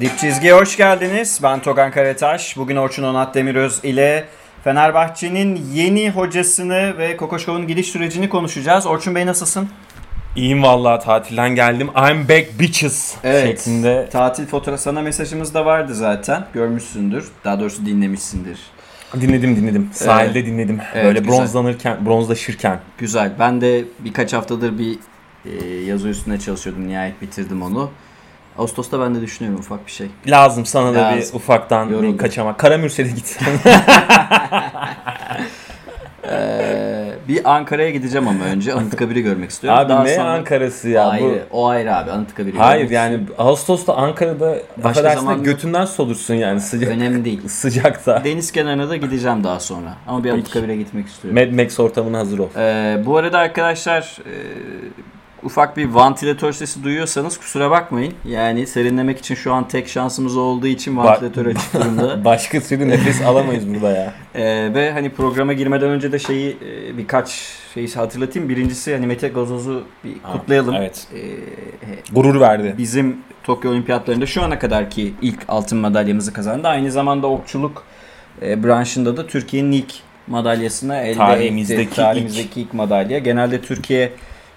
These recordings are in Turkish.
Dip Çizgi'ye hoş geldiniz. Ben Togan Karataş. Bugün Orçun Onat Demiröz ile Fenerbahçe'nin yeni hocasını ve Kokoşkov'un gidiş sürecini konuşacağız. Orçun Bey nasılsın? İyiyim vallahi tatilden geldim. I'm back bitches şeklinde. Tatil fotoğrafı sana mesajımız da vardı zaten. Görmüşsündür. Daha doğrusu dinlemişsindir. Dinledim dinledim. Sahilde dinledim. Evet, Böyle güzel. bronzlanırken, bronzlaşırken. Güzel. Ben de birkaç haftadır bir e, yazı üstüne çalışıyordum. Nihayet bitirdim onu. Ağustos'ta ben de düşünüyorum ufak bir şey. Lazım sana da Lazım. bir ufaktan Yoruldum. bir kaçamak. Karamürsel'e git. Ee, bir Ankara'ya gideceğim ama önce Anıtkabir'i görmek istiyorum. abi Daha ne sonra- Ankara'sı ya ayrı. bu. O ayrı abi Anıtkabir'i Hayır yani Ağustos'ta Ankara'da Başka zaman- götünden solursun yani sıcak Önemli değil. sıcakta. Deniz kenarına da gideceğim daha sonra. Ama bir Anıtkabir'e gitmek istiyorum. Mad Max ortamına hazır ol. Ee, bu arada arkadaşlar e, ufak bir vantilatör sesi duyuyorsanız kusura bakmayın. Yani serinlemek için şu an tek şansımız olduğu için vantilatör açık durumda. Başka türlü nefes alamayız burada ya. Ee, ve hani programa girmeden önce de şeyi e, birkaç şeyi hatırlatayım. Birincisi hani Mete Gazoz'u bir kutlayalım. Evet. Ee, Gurur verdi. bizim Tokyo Olimpiyatlarında şu ana kadarki ilk altın madalyamızı kazandı. Aynı zamanda okçuluk e, branşında da Türkiye'nin ilk madalyasını elde Tarihimizdeki etti. Tarihimizdeki ilk madalya. Genelde Türkiye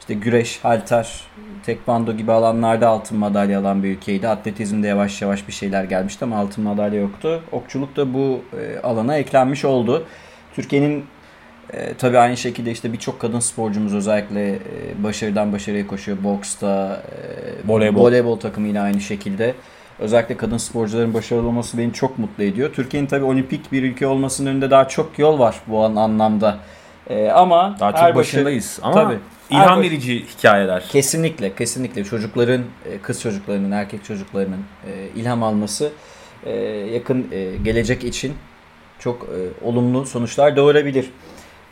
işte güreş, halter, tekvando gibi alanlarda altın madalya alan bir ülkeydi. Atletizmde yavaş yavaş bir şeyler gelmişti ama altın madalya yoktu. Okçuluk da bu e, alana eklenmiş oldu. Türkiye'nin e, tabii aynı şekilde işte birçok kadın sporcumuz özellikle e, başarıdan başarıya koşuyor. Boksta, e, Voleybol. voleybol takımıyla aynı şekilde. Özellikle kadın sporcuların başarılı olması beni çok mutlu ediyor. Türkiye'nin tabii olimpik bir ülke olmasının önünde daha çok yol var bu an- anlamda. E, ama Daha çok başındayız ama Tabii. İlham verici hikayeler. Kesinlikle, kesinlikle çocukların, e, kız çocuklarının, erkek çocuklarının e, ilham alması e, yakın gelecek için çok olumlu sonuçlar doğurabilir.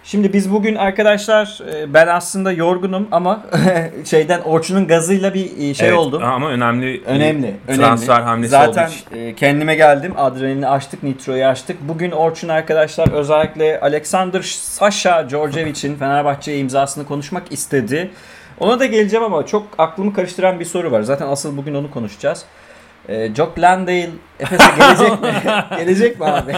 Şimdi biz bugün arkadaşlar e, ben aslında yorgunum ama şeyden Orçun'un gazıyla bir e, şey Evet, oldu. Ama önemli. Önemli, bir önemli. Transfer hamlesi Zaten e, kendime geldim. Adrenalini açtık, nitroyu açtık. Bugün Orçun arkadaşlar özellikle Alexander Sasha Djordjevic'in Fenerbahçe'ye imzasını konuşmak istedi. Ona da geleceğim ama çok aklımı karıştıran bir soru var. Zaten asıl bugün onu konuşacağız. E, Jock Landale Efes'e gelecek mi? gelecek mi abi?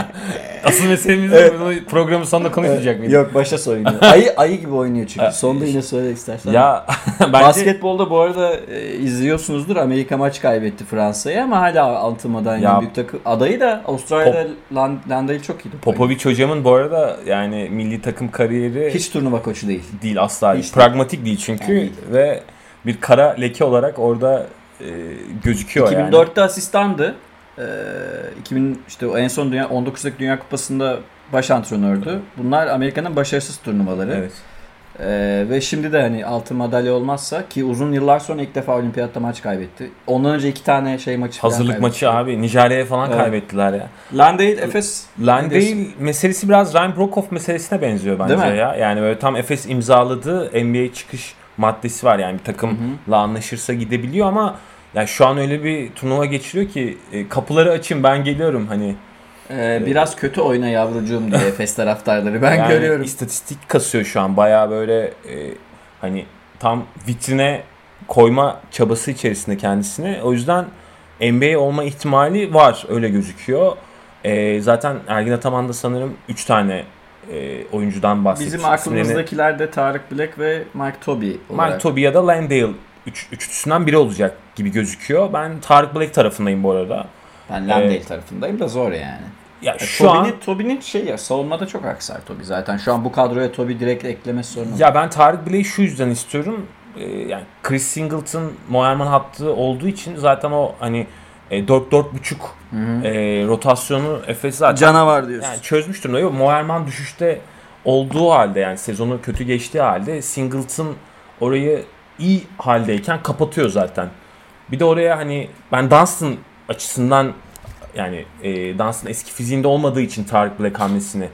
Asıl meselemiz Evet. programın sonunda konuşmayacak mıyız? Yok başa sorayım. Ayı, ayı gibi oynuyor çünkü. Sonda yine söyle istersen. Ya bence Basketbolda bu arada e, izliyorsunuzdur. Amerika maç kaybetti Fransa'ya ama hala altın madalyanın Ya- büyük takım adayı da Avustralya'da Land Landale çok iyiydi. Popovic hocamın bu arada yani milli takım kariyeri hiç turnuva koçu değil. değil asla. Hiç Pragmatik değil çünkü Yani değil. ve bir kara leke olarak orada e, gözüküyor yani. 2004'te asistandı. Ee, 2000 işte en son dünya 19'daki Dünya Kupası'nda baş antrenördü. Bunlar Amerika'nın başarısız turnuvaları. Evet. Ee, ve şimdi de hani altın madalya olmazsa ki uzun yıllar sonra ilk defa olimpiyatta maç kaybetti. Ondan önce iki tane şey maçı Hazırlık maçı abi Nijerya'ya falan Evet. kaybettiler ya. Landale Efes Landale meselesi biraz Ryan Brokoff meselesine benziyor bence Değil mi? ya. Yani böyle tam Efes imzaladığı NBA çıkış maddesi var yani bir takımla anlaşırsa gidebiliyor ama ya şu an öyle bir turnuva geçiriyor ki e, kapıları açın ben geliyorum hani. Ee, biraz kötü oyna yavrucuğum diye Efes taraftarları ben Yani görüyorum. istatistik kasıyor şu an bayağı böyle e, hani tam vitrine koyma çabası içerisinde kendisini. O yüzden NBA olma ihtimali var öyle gözüküyor. E, zaten Ergin Ataman da sanırım 3 tane e, oyuncudan bahsetmiş. Bizim aklımızdakiler de Tarık Black ve Mike Toby olarak. Mike Toby ya da Landale üç, üçlüsünden biri olacak gibi gözüküyor. Ben Tarık Black tarafındayım bu arada. Ben Landale Evet. tarafındayım da zor yani. Ya Ya şu an Toby'nin, Toby'nin şey ya savunmada çok aksar Toby zaten. Şu an bu kadroya Toby direkt eklemesi sorun. Ya ben Tarık Blake'i şu yüzden istiyorum. Ee, yani Chris Singleton Moerman hattı olduğu için zaten o hani e, 4 buçuk e, rotasyonu Efes zaten Canavar diyorsun. yani çözmüş durumda. Yok Moerman düşüşte olduğu halde yani sezonu kötü geçtiği halde Singleton orayı iyi haldeyken kapatıyor zaten. Bir de oraya hani ben Dunstan açısından yani e, Dunstan eski fiziğinde olmadığı için Tarık Black hamlesini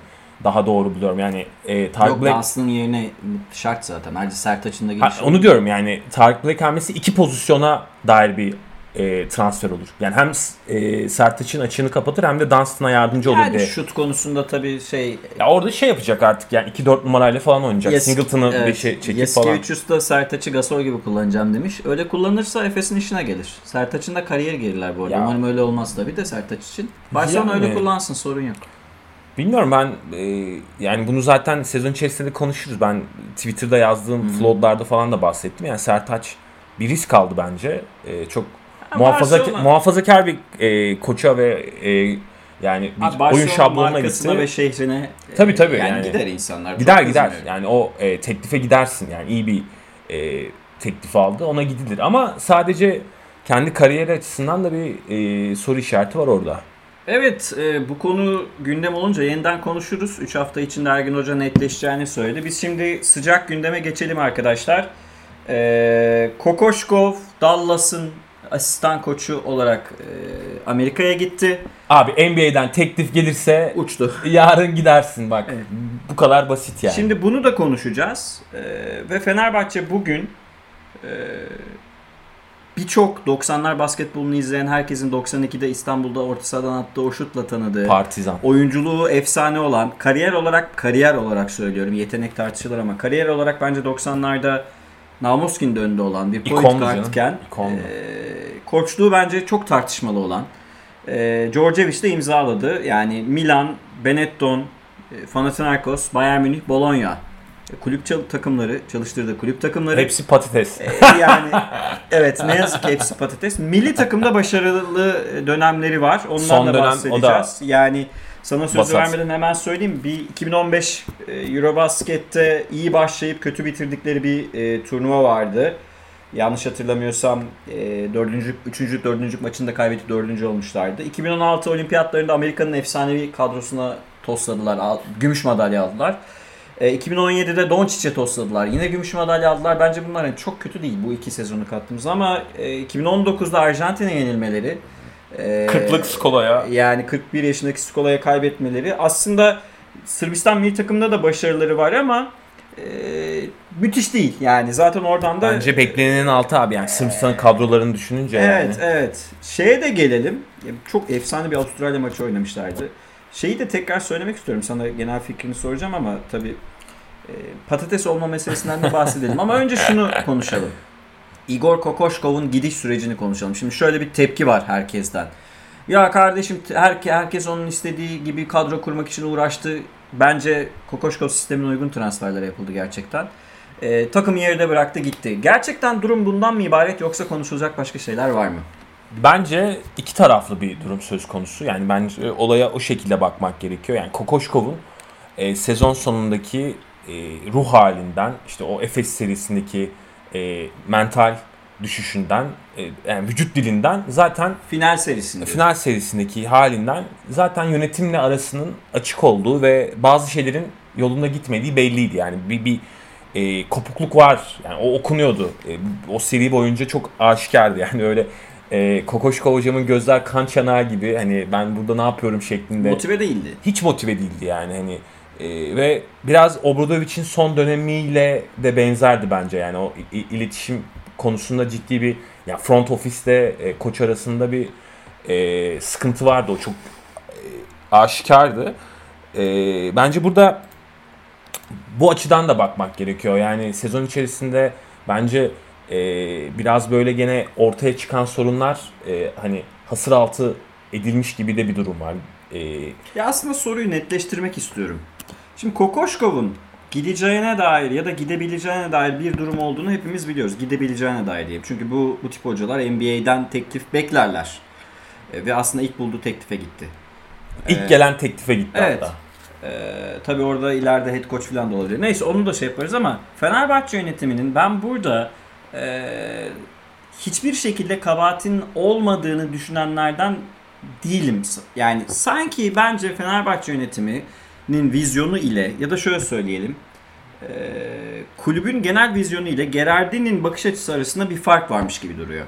daha doğru buluyorum. Yani e, Tarık Yok Black Dunstan'ın yerine şart zaten. Ayrıca Sertaç'ın da Ha, gelişi. onu diyorum yani Tarık Black hamlesi iki pozisyona dair bir e, transfer olur. Yani hem e, Sertaç'ın açığını kapatır hem de Dunstan'a yardımcı olur Yani diye. şut konusunda tabii şey Ya orada şey yapacak artık yani 2-4 numarayla falan oynayacak. Yes- Singleton'ı evet, beşe çekip falan. Yasikevicius da Sertaç'ı Gasol gibi kullanacağım demiş. Öyle kullanırsa Efes'in işine gelir. Sertaç'ın da kariyeri geriler bu arada. Ya. Umarım öyle olmaz tabii de Sertaç için. Barcelona Yani. öyle kullansın sorun yok. Bilmiyorum ben e, yani bunu zaten sezon içerisinde de konuşuruz. Ben Twitter'da yazdığım floodlarda falan da bahsettim. Yani Sertaç bir risk aldı bence. E, çok muhafaza muhafazakar bir e, koça ve e, yani bir Abi oyun şablonuna gitti. ve şehrine Tabii, e, tabii, yani, yani. gider insanlar. Gider gider. Yani o e, teklife gidersin. Yani iyi bir e, teklif aldı. Ona gidilir. Ama sadece kendi kariyeri açısından da bir e, soru işareti var orada. Evet e, bu konu gündem olunca yeniden konuşuruz. 3 hafta içinde Ergin Hoca netleşeceğini söyledi. Biz şimdi sıcak gündeme geçelim arkadaşlar. E, Kokoşkov Dallas'ın asistan koçu olarak e, Amerika'ya gitti. Abi NBA'den teklif gelirse Uçtu. yarın gidersin bak. Evet. Bu kadar basit yani. Şimdi bunu da konuşacağız. E, ve Fenerbahçe bugün e, birçok 90'lar basketbolunu izleyen herkesin 92'de İstanbul'da orta sahadan attığı o şutla tanıdığı Partizan. oyunculuğu efsane olan, kariyer olarak kariyer olarak söylüyorum. Yetenek tartışılır ama kariyer olarak bence 90'larda Namuskin de önde olan bir point İkondu guardken e, koçluğu bence çok tartışmalı olan e, Djordjevic de imzaladı. Yani Milan, Benetton, e, Panathinaikos, Bayern Münih, Bologna e, kulüp takımları, çalıştırdığı kulüp takımları Hepsi patates. e, yani evet ne yazık ki hepsi patates. Milli takımda başarılı dönemleri var. Ondan Son da dönem o da bahsedeceğiz. Yani sana söz vermeden hemen söyleyeyim. Bir 2015 e, Eurobasket'te iyi başlayıp kötü bitirdikleri bir e, turnuva vardı. Yanlış hatırlamıyorsam e, dördüncü, üçüncü, dördüncü maçında kaybedip dördüncü olmuşlardı. 2016 olimpiyatlarında Amerika'nın efsanevi kadrosuna tosladılar. al- Gümüş madalya aldılar. E, 2017'de Doncic'e tosladılar. Yine gümüş madalya aldılar. Bence bunlar hani çok kötü değil bu iki sezonu kattığımız ama e, 2019'da Arjantin'e yenilmeleri e, Kırklık Skola'ya. yani 41 yaşındaki Skola'ya kaybetmeleri aslında Sırbistan milli takımında da başarıları var ama e, müthiş değil. Yani zaten oradan da Bence beklenenin altı abi yani Sırbistan'ın kadrolarını düşününce Evet, yani. evet. Şeye de gelelim. Çok efsane bir Avustralya maçı oynamışlardı. Şeyi de tekrar söylemek istiyorum. Sana genel fikrini soracağım ama tabii e, patates olma meselesinden de bahsedelim. ama önce şunu konuşalım. Igor Kokoşkov'un gidiş sürecini konuşalım. Şimdi şöyle bir tepki var herkesten. Ya kardeşim her, herkes onun istediği gibi kadro kurmak için uğraştı. Bence Kokoşkov sistemine uygun transferler yapıldı gerçekten. E, takım yerde bıraktı gitti. Gerçekten durum bundan mı ibaret yoksa konuşulacak başka şeyler var mı? Bence iki taraflı bir durum söz konusu. Yani bence olaya o şekilde bakmak gerekiyor. Yani Kokoşkov'un e, sezon sonundaki e, ruh halinden, işte o Efes serisindeki e, mental düşüşünden, e, yani vücut dilinden zaten Final serisinde. final serisindeki halinden zaten yönetimle arasının açık olduğu ve bazı şeylerin yolunda gitmediği belliydi. Yani bir bir e, kopukluk var. Yani o okunuyordu. E, o seri boyunca çok aşikardı. Yani öyle e, Kokoşkov hocamın gözler kan çanağı gibi hani ben burada ne yapıyorum şeklinde Motive değildi. hiç motive değildi yani hani e, ve biraz Obradovic'in son dönemiyle de benzerdi bence yani o iletişim konusunda ciddi bir ya front ofiste e, koç arasında bir e, sıkıntı vardı o çok e, aşikardı. E, bence burada bu açıdan da bakmak gerekiyor. Yani sezon içerisinde bence e, biraz böyle gene ortaya çıkan sorunlar e, hani hasır altı edilmiş gibi de bir durum var. E, Ya aslında soruyu netleştirmek istiyorum. Şimdi Kokoşkov'un gideceğine dair ya da gidebileceğine dair bir durum olduğunu hepimiz biliyoruz. Gidebileceğine dair diye. Çünkü bu bu tip hocalar NBA'den teklif beklerler. E, ve aslında ilk bulduğu teklife gitti. İlk Ee, gelen teklife gitti evet. hatta. Ee, tabii orada ileride head coach falan da olabilir. Neyse onu da şey yaparız ama Fenerbahçe yönetiminin ben burada e, hiçbir şekilde kabahatin olmadığını düşünenlerden değilim. Yani sanki bence Fenerbahçe yönetiminin vizyonu ile ya da şöyle söyleyelim kulübün genel vizyonu ile Gerardini'nin bakış açısı arasında bir fark varmış gibi duruyor.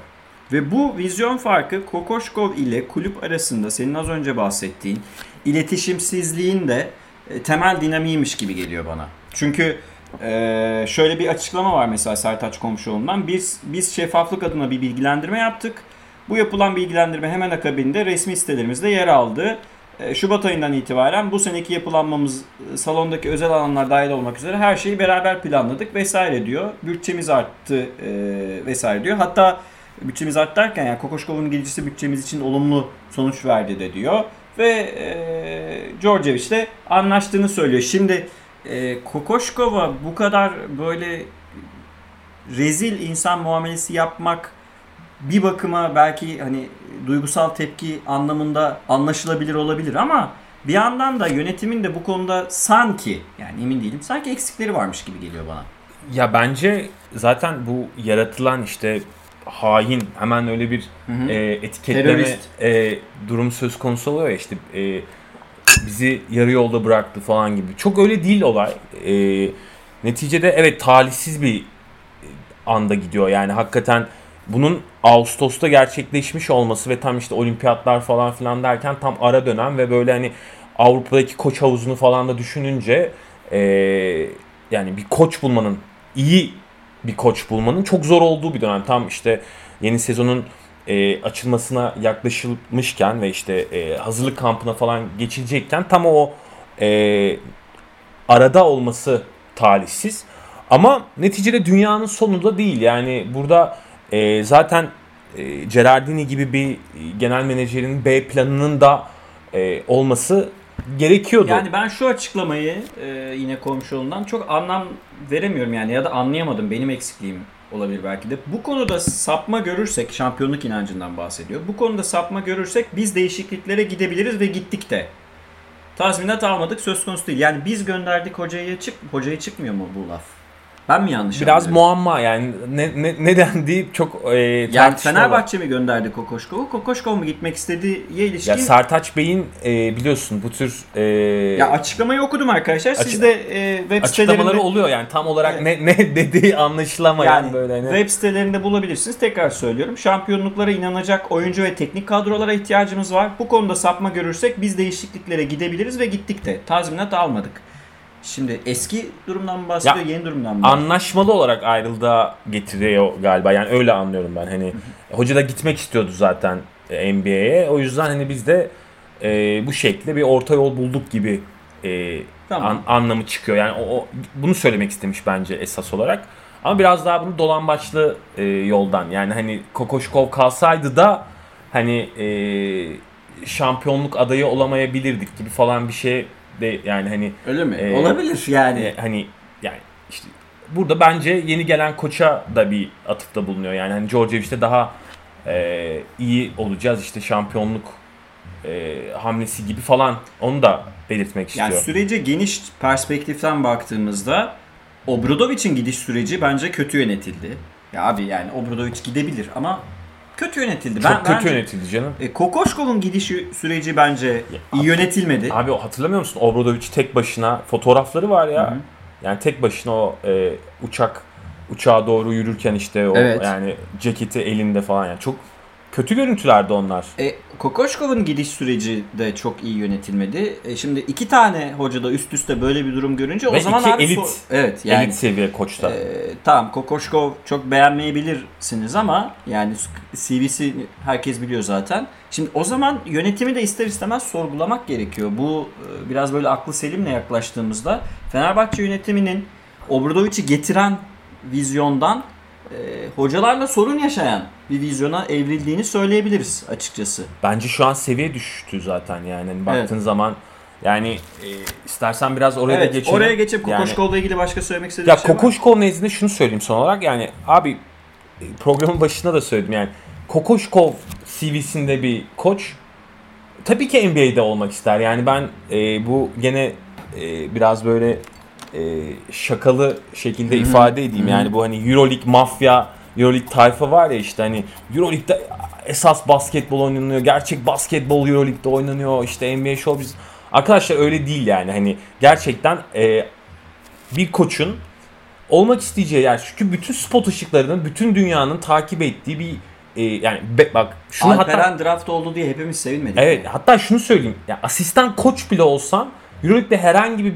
Ve bu vizyon farkı Kokoşkov ile kulüp arasında senin az önce bahsettiğin iletişimsizliğin de e, temel dinamiymiş gibi geliyor bana. Çünkü şöyle bir açıklama var mesela Sertaç Komşuoğlu'ndan. Biz biz şeffaflık adına bir bilgilendirme yaptık. Bu yapılan bilgilendirme hemen akabinde resmi sitelerimizde yer aldı. E, Şubat ayından itibaren bu seneki yapılanmamız e, salondaki özel alanlar dahil olmak üzere her şeyi beraber planladık vesaire diyor. Bütçemiz arttı e, vesaire diyor. Hatta bütçemiz arttı derken yani Kokoşkov'un gelişisi bütçemiz için olumlu sonuç verdi de diyor. Ve e, Djordjevic de anlaştığını söylüyor. Şimdi e, Kokoşkov'a bu kadar böyle rezil insan muamelesi yapmak bir bakıma belki hani duygusal tepki anlamında anlaşılabilir olabilir ama bir yandan da yönetimin de bu konuda sanki yani emin değilim sanki eksikleri varmış gibi geliyor bana. Ya bence zaten bu yaratılan işte hain hemen öyle bir Hı hı. e, etiketleme Terörist. e, durum söz konusu oluyor ya işte e, bizi yarı yolda bıraktı falan gibi. Çok öyle değil olay. E, neticede evet talihsiz bir anda gidiyor. Yani hakikaten bunun Ağustos'ta gerçekleşmiş olması ve tam işte olimpiyatlar falan filan derken tam ara dönem ve böyle hani Avrupa'daki koç havuzunu falan da düşününce e, yani bir koç bulmanın iyi bir koç bulmanın çok zor olduğu bir dönem. Tam işte yeni sezonun e, açılmasına yaklaşılmışken ve işte e, hazırlık kampına falan geçilecekken tam o e, arada olması talihsiz. Ama neticede dünyanın sonunda değil. Yani burada e, zaten e, Gerardini gibi bir genel menajerin B planının da e, olması gerekiyordu. Yani ben şu açıklamayı e, yine komşuğumdan çok anlam veremiyorum yani ya da anlayamadım benim eksikliğim olabilir belki de. Bu konuda sapma görürsek şampiyonluk inancından bahsediyor. Bu konuda sapma görürsek biz değişikliklere gidebiliriz ve gittik de. Tazminat almadık söz konusu değil. Yani biz gönderdik hocayı çık hocayı çıkmıyor mu bu laf? Ben mi yanlış Biraz anlıyorum? muamma yani ne, ne, neden deyip çok e, Yani var. Fenerbahçe mi gönderdi Kokoşkov'u? Kokoşkov mu gitmek istediğiye ilişkin Ya Sertaç Bey'in e, biliyorsun bu tür e, Ya açıklamayı okudum arkadaşlar. Siz de e, web açıklamaları sitelerinde oluyor yani tam olarak ne ne dediği anlaşılamayan yani böyle hani. web sitelerinde bulabilirsiniz. Tekrar söylüyorum. Şampiyonluklara inanacak oyuncu ve teknik kadrolara ihtiyacımız var. Bu konuda sapma görürsek biz değişikliklere gidebiliriz ve gittik de. Tazminat almadık. Şimdi eski durumdan mı bahsediyor, Ya, yeni durumdan mı? bahsediyor? anlaşmalı olarak ayrıldığı getiriyor galiba. Yani öyle anlıyorum ben. Hani hoca da gitmek istiyordu zaten NBA'ye. O yüzden hani biz de e, bu şekilde bir orta yol bulduk gibi e, Tamam. an- anlamı çıkıyor. Yani o, o- bunu söylemek istemiş bence esas olarak. Ama biraz daha bunu dolambaçlı e, yoldan. Yani hani Kokoşkov kalsaydı da hani e, şampiyonluk adayı olamayabilirdik gibi falan bir şey de yani hani Öyle mi? Ee, Olabilir yani. e, hani yani işte burada bence yeni gelen koça da bir atıfta bulunuyor. Yani hani Djordjevic'te daha e, iyi olacağız işte şampiyonluk e, hamlesi gibi falan onu da belirtmek Yani istiyor. sürece geniş perspektiften baktığımızda Obradovic'in gidiş süreci bence kötü yönetildi. Ya abi yani Obradovic gidebilir ama kötü yönetildi. Çok ben, kötü bence- yönetildi canım. E, Kokoşkov'un gidiş süreci bence iyi yönetilmedi. Abi hatırlamıyor musun? Obradovic tek başına fotoğrafları var ya. Hı hı. Yani tek başına o e, uçak uçağa doğru yürürken işte o Evet. yani ceketi elinde falan yani çok kötü görüntülerdi onlar. E, Kokoşkov'un gidiş süreci de çok iyi yönetilmedi. E, şimdi iki tane hoca da üst üste böyle bir durum görünce o Ve zaman iki abi elit- so- evet yani Elit seviye koçta. e, tamam Kokoşkov çok beğenmeyebilirsiniz ama yani CV'si herkes biliyor zaten. Şimdi o zaman yönetimi de ister istemez sorgulamak gerekiyor. Bu e, biraz böyle aklı selimle yaklaştığımızda Fenerbahçe yönetiminin Obradovic'i getiren vizyondan e, hocalarla sorun yaşayan bir vizyona evrildiğini söyleyebiliriz açıkçası. Bence şu an seviye düştü zaten yani Hani baktığın zaman yani e, istersen biraz oraya da evet, geçelim. oraya geçip Yani- Kokoşkov'la ilgili başka söylemek istediğin Ya şey var? Kokoşkov nezdinde şunu söyleyeyim son olarak yani abi e, programın başında da söyledim yani Kokoşkov CV'sinde bir koç tabii ki NBA'de olmak ister. Yani ben e, bu gene e, biraz böyle e, şakalı şekilde ifade edeyim. Yani bu hani EuroLeague mafya, EuroLeague tayfa var ya işte hani EuroLeague'de esas basketbol oynanıyor. Gerçek basketbol EuroLeague'de oynanıyor. İşte NBA Show biz Arkadaşlar öyle değil yani. Hani gerçekten e, bir koçun olmak isteyeceği yer çünkü bütün spot ışıklarının bütün dünyanın takip ettiği bir e, yani be- bak şunu hatta Alperen draft oldu diye hepimiz sevinmedik. Evet hatta şunu söyleyeyim. Ya asistan koç bile olsan Euroleague'de herhangi bir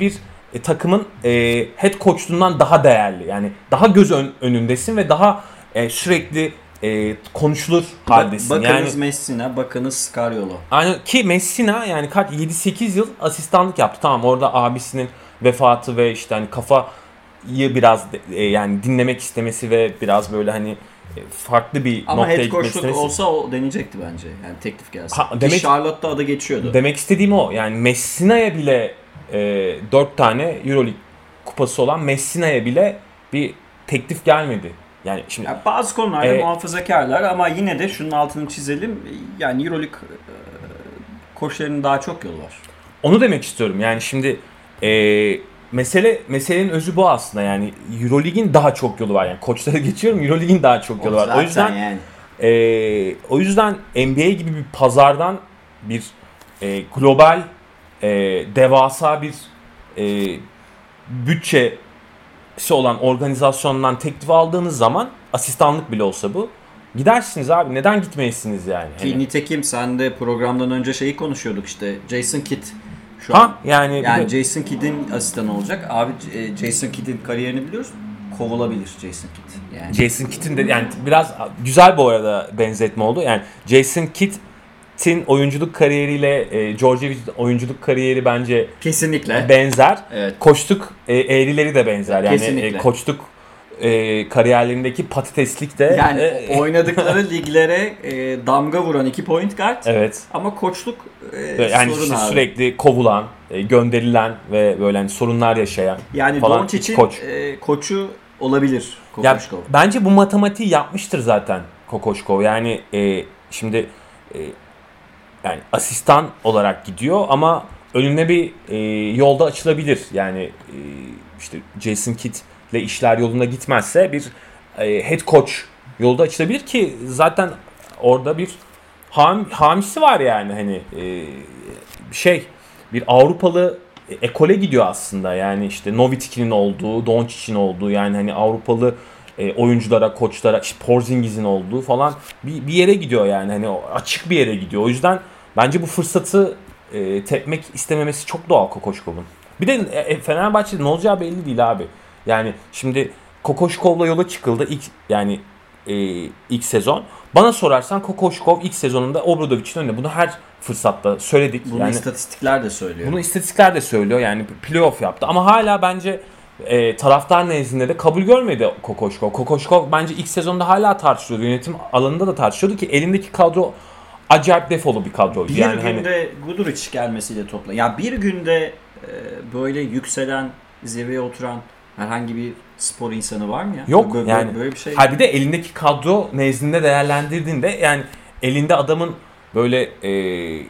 e, takımın e, head coach'luğundan daha değerli. Yani daha göz ön- önündesin ve daha e, sürekli e, konuşulur haldesin. Bakınız yani Messina, bakınız Scariolo. yani ki Messina yani kaç 7-8 yıl asistanlık yaptı. Tamam orada abisinin vefatı ve işte hani kafayı biraz e, yani dinlemek istemesi ve biraz böyle hani e, farklı bir Ama noktaya head gitmek istemesi. olsa o deneyecekti bence. Yani teklif gelse. Ha, Ki demek- Charlotte'da adı geçiyordu. Demek istediğim o. Yani Messina'ya bile e, 4 tane Euroleague kupası olan Messina'ya bile bir teklif gelmedi. Yani şimdi Yani bazı konularda E- muhafazakarlar ama yine de şunun altını çizelim. Yani Euroleague e, koçlarının daha çok yolu var. onu demek istiyorum. Yani şimdi e, mesele meselenin özü bu aslında. Yani Euroleague'in daha çok yolu var. Yani koçlara geçiyorum. Euroleague'in daha çok yolu var. zaten O yüzden yani. e, o yüzden NBA gibi bir pazardan bir e, global e, devasa bir e, bütçesi olan organizasyondan teklif aldığınız zaman asistanlık bile olsa bu gidersiniz abi neden gitmeyesiniz yani? Ki Hani- nitekim sen de programdan önce şeyi konuşuyorduk işte Jason Kidd şu an. ha yani, bir Yani de- Jason Kidd'in asistanı olacak. Abi e, Jason Kidd'in kariyerini biliyoruz. Kovulabilir Jason Kidd. Yani Jason Kidd'in de yani biraz güzel bu arada benzetme oldu. Yani Jason Kidd'in oyunculuk kariyeriyle e, George Evans oyunculuk kariyeri bence kesinlikle. benzer. Evet. Koçluk e, eğrileri de benzer. Yani Kesinlikle. e, koçluk e, kariyerlerindeki patateslik de Yani e, oynadıkları liglere e, damga vuran iki point guard evet. ama koçluk e, Yani sorun işte abi. sürekli kovulan, e, gönderilen ve böyle hani sorunlar yaşayan yani falan Doncic'in koç. e, koçu olabilir Ya, Kokoşkov. bence bu matematiği yapmıştır zaten Kokoşkov. Yani e, şimdi e, yani asistan olarak gidiyor ama önüne bir e, yolda açılabilir. Yani e, işte Jason Kidd ile işler yolunda gitmezse bir e, head coach yolda açılabilir ki zaten orada bir ham, hamisi var yani hani e, şey bir Avrupalı ekole gidiyor aslında yani işte Novitski'nin olduğu, Doncic'in olduğu yani hani Avrupalı e, oyunculara, koçlara, işte Porzingis'in olduğu falan bir, bir yere gidiyor yani hani açık bir yere gidiyor. O yüzden bence bu fırsatı e, tepmek istememesi çok doğal Kokoşkov'un. Bir de e, Fenerbahçe'de ne olacağı belli değil abi. Yani şimdi Kokoşkov'la yola çıkıldı ilk yani e, ilk sezon. Bana sorarsan Kokoşkov ilk sezonunda Obradovic'in önünde. Bunu her fırsatta söyledik. Bunu yani istatistikler de söylüyor. bunu istatistikler de söylüyor. Yani playoff yaptı ama hala bence e, taraftar nezdinde de kabul görmedi Kokoşkov. Kokoşkov bence ilk sezonda hala tartışılıyordu. Yönetim alanında da tartışıyordu ki elindeki kadro acayip defolu bir kadroydu. bir yani hani günde Guduric gelmesiyle topla. Ya bir günde e, böyle yükselen, zirveye oturan herhangi bir spor insanı var mı ya? Yok, böyle, yani- böyle bir şey. Hayır bir de elindeki kadro nezdinde değerlendirdiğinde yani elinde adamın böyle e,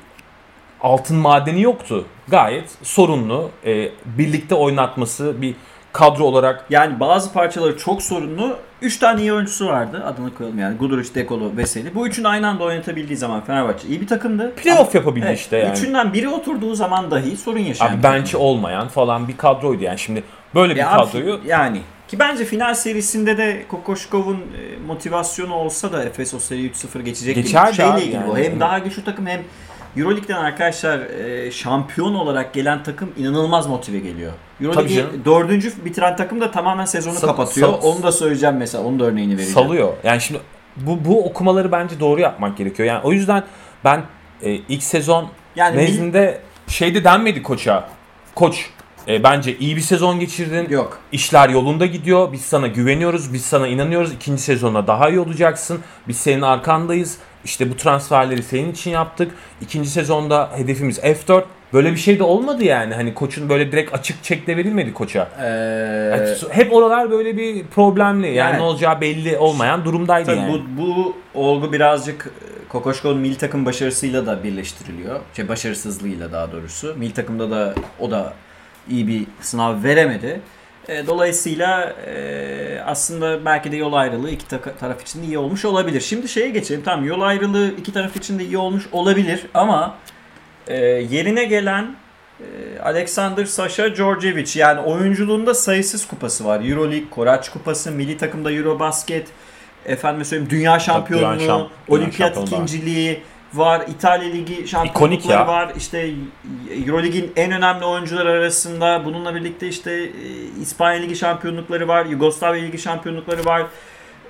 altın madeni yoktu. Gayet sorunlu. e, birlikte oynatması bir kadro olarak Yani bazı parçaları çok sorunlu. Üç tane iyi oyuncusu vardı. Adını koyalım yani. Guduric, Dekolo, Veseli. Bu üçünü aynı anda oynatabildiği zaman Fenerbahçe iyi bir takımdı. playoff yapabildi Evet, işte yani. Üçünden biri oturduğu zaman dahi sorun yaşayan Abi takım. olmayan falan bir kadroydu yani şimdi böyle bir Ya abi, kadroyu yani ki bence final serisinde de Kokoşkov'un e, motivasyonu olsa da Efes o seri 3-0 geçecek Geçerdi gibi şeyle abi ilgili yani. bu. Hem daha güçlü takım hem Euroleague'den arkadaşlar e, şampiyon olarak gelen takım inanılmaz motive geliyor. Euroleague'i dördüncü bitiren takım da tamamen sezonu Sal- kapatıyor. sal- Onu da söyleyeceğim mesela. Onun da örneğini vereceğim. salıyor. Yani şimdi bu bu okumaları bence doğru yapmak gerekiyor. Yani o yüzden ben e, ilk sezon Yani nezdinde şeyde denmedi koça. Koç e, bence iyi bir sezon geçirdin. Yok. İşler yolunda gidiyor. Biz sana güveniyoruz. Biz sana inanıyoruz. İkinci sezonda daha iyi olacaksın. Biz senin arkandayız. İşte bu transferleri senin için yaptık. İkinci sezonda hedefimiz F4. Böyle bir şey de olmadı yani. Hani koçun böyle direkt açık çekte verilmedi koça. Ee, Yani hep oralar böyle bir problemli. Yani, Yani- ne olacağı belli olmayan durumdaydı Tabii yani. bu, bu olgu birazcık e, Kokoşkov'un milli takım başarısıyla da birleştiriliyor. Şey, başarısızlığıyla daha doğrusu. Milli takımda da o da iyi bir sınav veremedi. E, dolayısıyla e, aslında belki de yol ayrılığı iki taraf için de iyi olmuş olabilir. Şimdi şeye geçelim. Tamam yol ayrılığı iki taraf için de iyi olmuş olabilir ama e, yerine gelen e, Alexander Sasha Djordjevic yani oyunculuğunda sayısız kupası var. Euroleague, Koraç kupası, milli takımda Eurobasket, efendim söyleyeyim dünya şampiyonluğu, olimpiyat şampiyonluğu var. Var, İtalya Ligi şampiyonlukları var. İşte Euroleague'in en önemli oyuncular arasında bununla birlikte işte e, İspanya Ligi şampiyonlukları var, Yugoslavya Ligi şampiyonlukları var.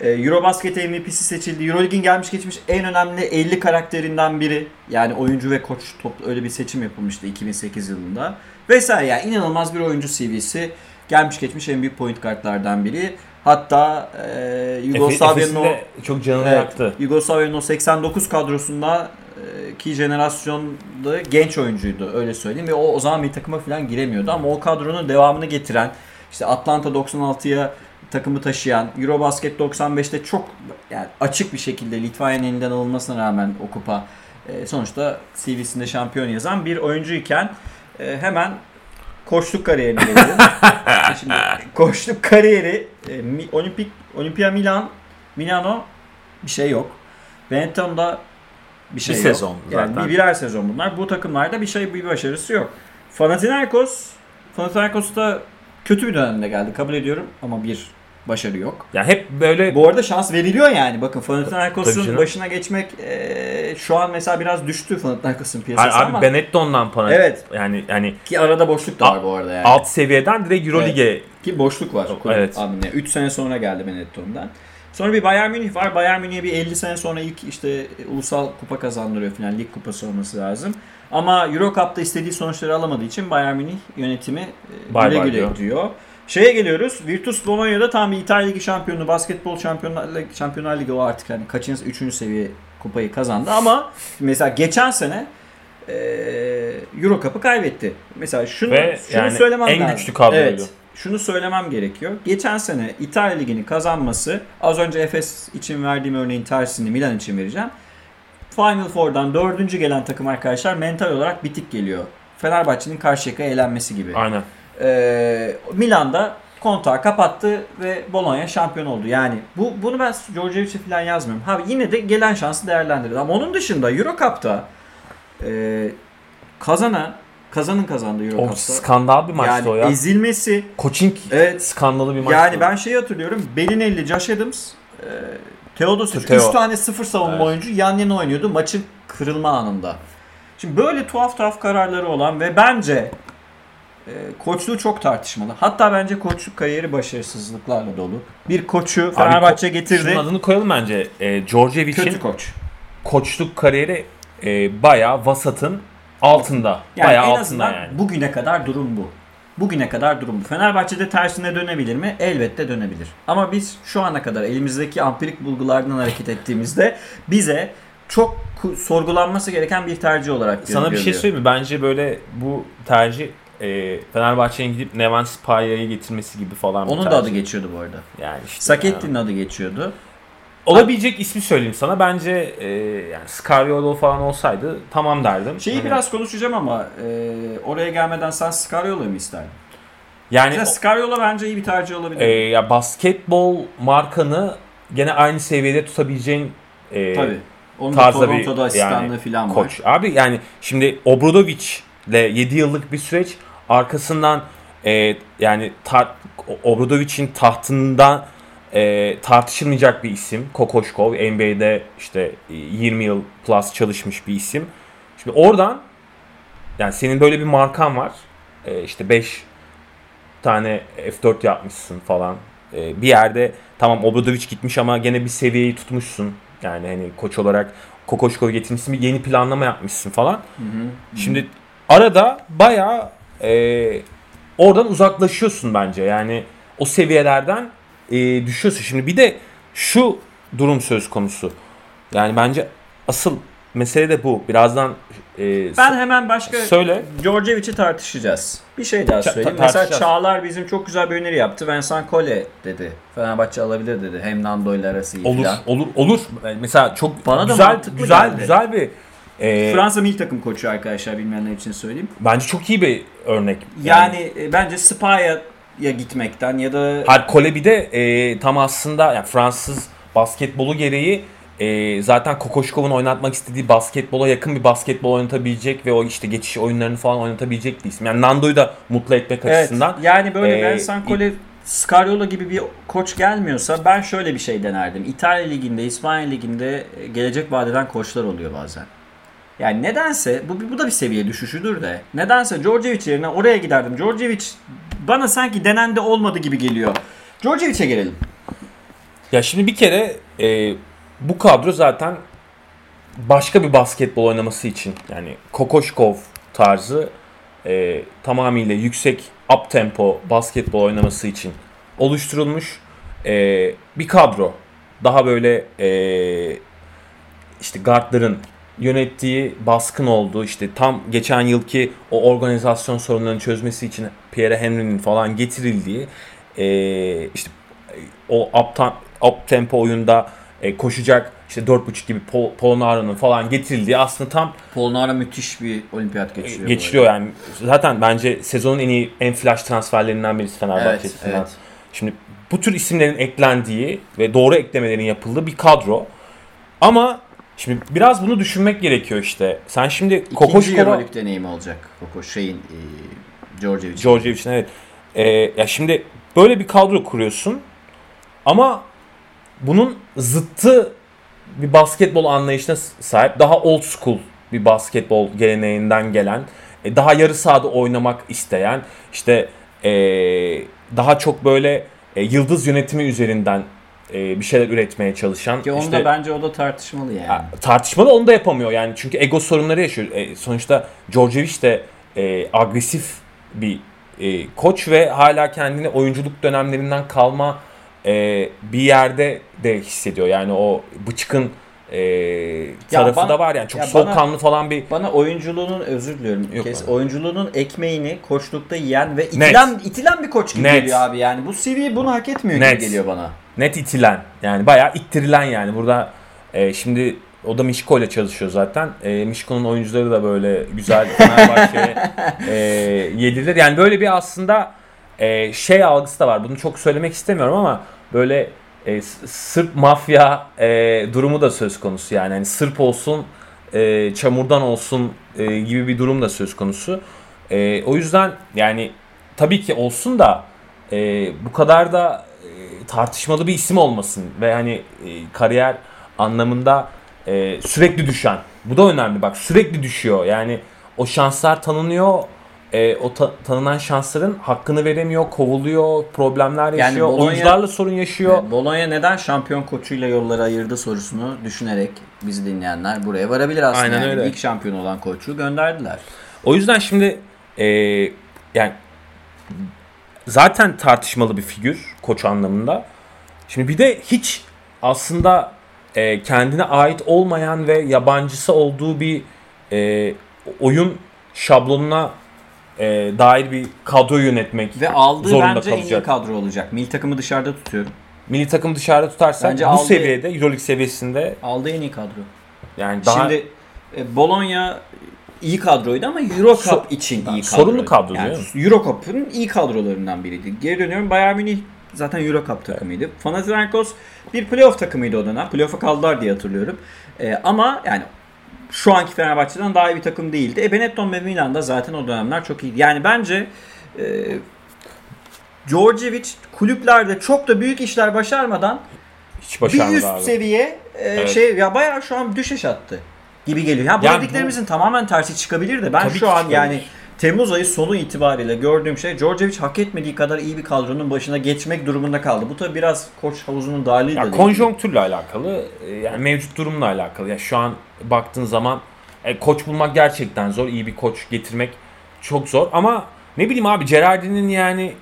E, Eurobasket MVP'si seçildi. Euroleague'in gelmiş geçmiş en önemli 50 karakterinden biri. Yani oyuncu ve koç toplu öyle bir seçim yapılmıştı 2008 yılında. Vesaire yani inanılmaz bir oyuncu CV'si. Gelmiş geçmiş en büyük point guardlardan biri. Hatta e, Yugoslavya'nın o çok canını Evet, yaktı. Yugoslavya'nın o 89 kadrosunda e, ki jenerasyonda genç oyuncuydu öyle söyleyeyim ve o o zaman bir takıma falan giremiyordu ama o kadronun devamını getiren işte Atlanta 96'ya takımı taşıyan Eurobasket 95'te çok yani açık bir şekilde Litvanya'nın elinden alınmasına rağmen o kupa e, sonuçta CV'sinde şampiyon yazan bir oyuncuyken e, hemen koçluk kariyerine gelelim. Şimdi koçluk kariyeri e, Olimpik Olimpia Milan Milano bir şey yok. Benetton'da bir şey Bir yok. sezon Yani zaten. bir birer sezon bunlar. Bu takımlarda bir şey bir başarısı yok. Panathinaikos Panathinaikos'ta kötü bir dönemde geldi kabul ediyorum ama bir başarı yok. Yani hep böyle Bu arada şans veriliyor yani. Bakın Panathinaikos'un başına geçmek e, şu an mesela biraz düştü Panathinaikos'un Abi, piyasası ama abi Benetton'dan pana. Evet. Yani yani ki arada boşluk da var bu arada yani. alt seviyeden direkt EuroLeague'e Ki boşluk var. Evet. Abi 3 sene sonra geldi Benetton'dan. Sonra bir Bayern Münih var. Bayern Münih'e bir 50 sene sonra ilk işte ulusal kupa kazandırıyor falan. Lig kupası olması lazım. Ama Euro Cup'ta istediği sonuçları alamadığı için Bayern Münih yönetimi e, güle güle diyor. diyor. Şeye geliyoruz. Virtus Bologna'da tam bir İtalya Ligi şampiyonu, basketbol şampiyonlar, şampiyonlar ligi o artık hani kaçıncı, üçüncü seviye kupayı kazandı ama mesela geçen sene e, Euro Cup'ı kaybetti. Mesela şunu, Ve şunu yani söylemem en lazım. güçlü kadroydu. Evet şunu söylemem gerekiyor. Geçen sene İtalya Ligi'ni kazanması az önce Efes için verdiğim örneğin tersini Milan için vereceğim. Final Four'dan dördüncü gelen takım arkadaşlar mental olarak bitik geliyor. Fenerbahçe'nin Karşıyaka'ya elenmesi gibi. aynen. Ee, Milan'da kontağı kapattı ve Bologna şampiyon oldu. Yani bu bunu ben Djordjevic'e falan yazmıyorum. Ha yine de gelen şansı değerlendirdi. Ama onun dışında Euro Cup'ta e, kazanan kazanın kazandığı Euro O Cup'ta. skandal bir maçtı Yani o ya. ezilmesi Coaching Evet. skandalı bir maçtı. yani ben şeyi hatırlıyorum. Belinelli, Josh Adams, e, Teodosic Theo. 3 tane sıfır savunma Evet. oyuncu yan yana oynuyordu maçın kırılma anında. Şimdi böyle tuhaf tuhaf kararları olan ve bence e, koçluğu çok tartışmalı. Hatta bence koçluk kariyeri başarısızlıklarla dolu. Bir koçu Fenerbahçe ko- getirdi. Şunun adını koyalım bence. E, Djordjevic'in Kötü koç. koçluk kariyeri e, bayağı vasatın altında. Yani bayağı en altında azından yani. bugüne kadar durum bu. Bugüne kadar durum bu. Fenerbahçe'de tersine dönebilir mi? Elbette dönebilir. Ama biz şu ana kadar elimizdeki ampirik bulgulardan hareket ettiğimizde bize çok sorgulanması gereken bir tercih olarak Sana bir şey söyleyeyim mi? Bence böyle bu tercih e, Fenerbahçe'nin gidip Nevan Spalia'yı getirmesi gibi falan Onun da adı geçiyordu bu arada. Yani işte Saketti'nin adı geçiyordu. Olabilecek ismi söyleyeyim sana. Bence e, yani Scariolo falan olsaydı tamam derdim. Şeyi Hani- biraz konuşacağım ama e, oraya gelmeden sen Scariolo'yu mu isterdin? yani Mesela Scariolo bence iyi bir tercih olabilir. e, ya basketbol markanı gene aynı seviyede tutabileceğin e, Tabii. Onun da tarzda bir yani falan var. koç. Abi yani şimdi Obradovic ile 7 yıllık bir süreç arkasından e, yani tar- Obradovic'in tahtından e, tartışılmayacak bir isim. Kokoşkov NBA'de işte e, 20 yıl plus çalışmış bir isim. Şimdi oradan yani senin böyle bir markan var. E, işte 5 tane F4 yapmışsın falan. E, bir yerde tamam Obradovic gitmiş ama gene bir seviyeyi tutmuşsun. Yani hani koç olarak Kokoşkov getirmişsin bir yeni planlama yapmışsın falan. Hı hı. Şimdi arada bayağı e, oradan uzaklaşıyorsun bence. Yani o seviyelerden e, düşüyorsun. Şimdi bir de şu durum söz konusu. Yani bence asıl mesele de bu. Birazdan e, Ben hemen başka söyle. Djordjevic'i tartışacağız. Bir şey daha söyleyeyim. ta- Mesela. Çağlar bizim çok güzel bir öneri yaptı. Vincent Kole dedi. Fenerbahçe alabilir dedi. Hem Nando ile arası iyi Olur, falan. olur, olur. Mesela çok Bana da güzel, mantıklı güzel, geldi. güzel bir e, Fransa milli takım koçu arkadaşlar bilmeyenler için söyleyeyim. bence çok iyi bir örnek. Yani, e, bence Spa'ya ya gitmekten ya da Hayır Kole bir de e, tam aslında yani Fransız basketbolu gereği e, zaten Kokoşkov'un oynatmak istediği basketbola yakın bir basketbol oynatabilecek ve o işte geçiş oyunlarını falan oynatabilecek bir isim. Yani Nando'yu da mutlu etmek Evet, açısından. yani böyle Ee, Vincent Kole Scariolo gibi bir koç gelmiyorsa ben şöyle bir şey denerdim. İtalya Ligi'nde, İspanya Ligi'nde e, gelecek vadeden koçlar oluyor bazen. Yani nedense bu, bu da bir seviye düşüşüdür de. Nedense Djordjevic yerine oraya giderdim. Djordjevic bana sanki denendi olmadı gibi geliyor. Djordjevic'e gelelim. Ya şimdi bir kere e, bu kadro zaten başka bir basketbol oynaması için yani Kokoşkov tarzı e, tamamıyla yüksek up tempo basketbol oynaması için oluşturulmuş e, bir kadro. Daha böyle e, işte guardların yönettiği baskın olduğu işte tam geçen yılki o organizasyon sorunlarını çözmesi için Pierre Henry'nin falan getirildiği e, işte o up, up tempo oyunda e, koşacak işte 4.5 gibi Pol, Polonara'nın falan getirildiği aslında tam Polonara müthiş bir olimpiyat geçiriyor. geçiriyor yani. Zaten bence sezonun en iyi en flash transferlerinden birisi Fenerbahçe Evet, evet. Şimdi bu tür isimlerin eklendiği ve doğru eklemelerin yapıldığı bir kadro. Ama şimdi biraz bunu düşünmek gerekiyor işte. Sen şimdi İkinci Kokoşkova Euroleague deneyimi olacak. Koko şeyin e, Djordjevic. Djordjevic'in evet. Ee, ya şimdi böyle bir kadro kuruyorsun ama bunun zıttı bir basketbol anlayışına sahip daha old school bir basketbol geleneğinden gelen e, daha yarı sahada oynamak isteyen işte e, daha çok böyle e, yıldız yönetimi üzerinden e, bir şeyler üretmeye çalışan Ki onda işte bence o da tartışmalı yani. ya, tartışmalı onu da yapamıyor yani çünkü ego sorunları yaşıyor. E, sonuçta Djordjevic de e, agresif bir e, koç ve hala kendini oyunculuk dönemlerinden kalma e, bir yerde de hissediyor. Yani o bıçkın e, tarafı bana- da var yani çok ya soğukkanlı falan bir Bana oyunculuğunun özür diliyorum. Yok Kes, abi. oyunculuğunun ekmeğini koçlukta yiyen ve itilen itilen bir koç gibi Net. geliyor abi yani. Bu seviye bunu hak etmiyor Net. gibi geliyor bana. Net itilen yani bayağı ittirilen yani burada e, şimdi o da Mişko ile çalışıyor zaten. E, Mişko'nun oyuncuları da böyle güzel Fenerbahçe'ye e. Yani böyle bir aslında e, şey algısı da var. Bunu çok söylemek istemiyorum ama böyle e, Sırp mafya e, durumu da söz konusu yani. Hani Sırp olsun, e, çamurdan olsun e, gibi bir durum da söz konusu. E, o yüzden yani tabii ki olsun da e, bu kadar da tartışmalı bir isim olmasın ve hani e, kariyer anlamında e, sürekli düşen. Bu da önemli bak sürekli düşüyor. Yani o şanslar tanınıyor. E, o ta- tanınan şansların hakkını veremiyor, kovuluyor, problemler yaşıyor, Bologna- oyuncularla sorun yaşıyor. Bologna neden şampiyon koçuyla yolları ayırdı sorusunu düşünerek bizi dinleyenler buraya varabilir aslında. Aynen yani. öyle. İlk şampiyon olan koçu gönderdiler. O yüzden şimdi e, yani zaten tartışmalı bir figür koç anlamında. Şimdi bir de hiç aslında e, kendine ait olmayan ve yabancısı olduğu bir e, oyun şablonuna e, dair bir kadro yönetmek Ve aldığı zorunda bence en iyi kalacak. kadro olacak. Milli takımı dışarıda tutuyorum. Milli takım dışarıda tutarsak Bence bu aldığı- seviyede Euroleague seviyesinde Aldığı en iyi kadro. yani daha Şimdi e, Bologna iyi kadroydu ama Euro Cup So- için iyi kadro. sorunlu kadro yani, değil? Euro Cup'ın iyi kadrolarından biriydi. Geri dönüyorum Bayern Münih zaten Euro Cup takımıydı. Panathinaikos bir playoff takımıydı o dönem. Playoff'a kaldılar diye hatırlıyorum. E, ama yani şu anki Fenerbahçe'den daha iyi bir takım değildi. E Benetton ve Milan da zaten o dönemler çok iyiydi. Yani bence e, Djordjevic kulüplerde çok da büyük işler başarmadan hiç bir üst abi. seviye e, Evet. şey ya bayağı şu an düşüş attı gibi geliyor. Ya bu Yani dediklerimizin tamamen tersi çıkabilir de ben Tabii şu an çıkabilir. yani Temmuz ayı sonu itibariyle gördüğüm şey Djordjevic hak etmediği kadar iyi bir kadronun başına geçmek durumunda kaldı. Bu tabi biraz koç havuzunun darlığıyla Ya da ilgili. konjonktürle alakalı, e, yani mevcut durumla alakalı. Ya şu an baktığın zaman e, koç bulmak gerçekten zor. iyi bir koç getirmek çok zor. Ama ne bileyim abi Gerardin'in yani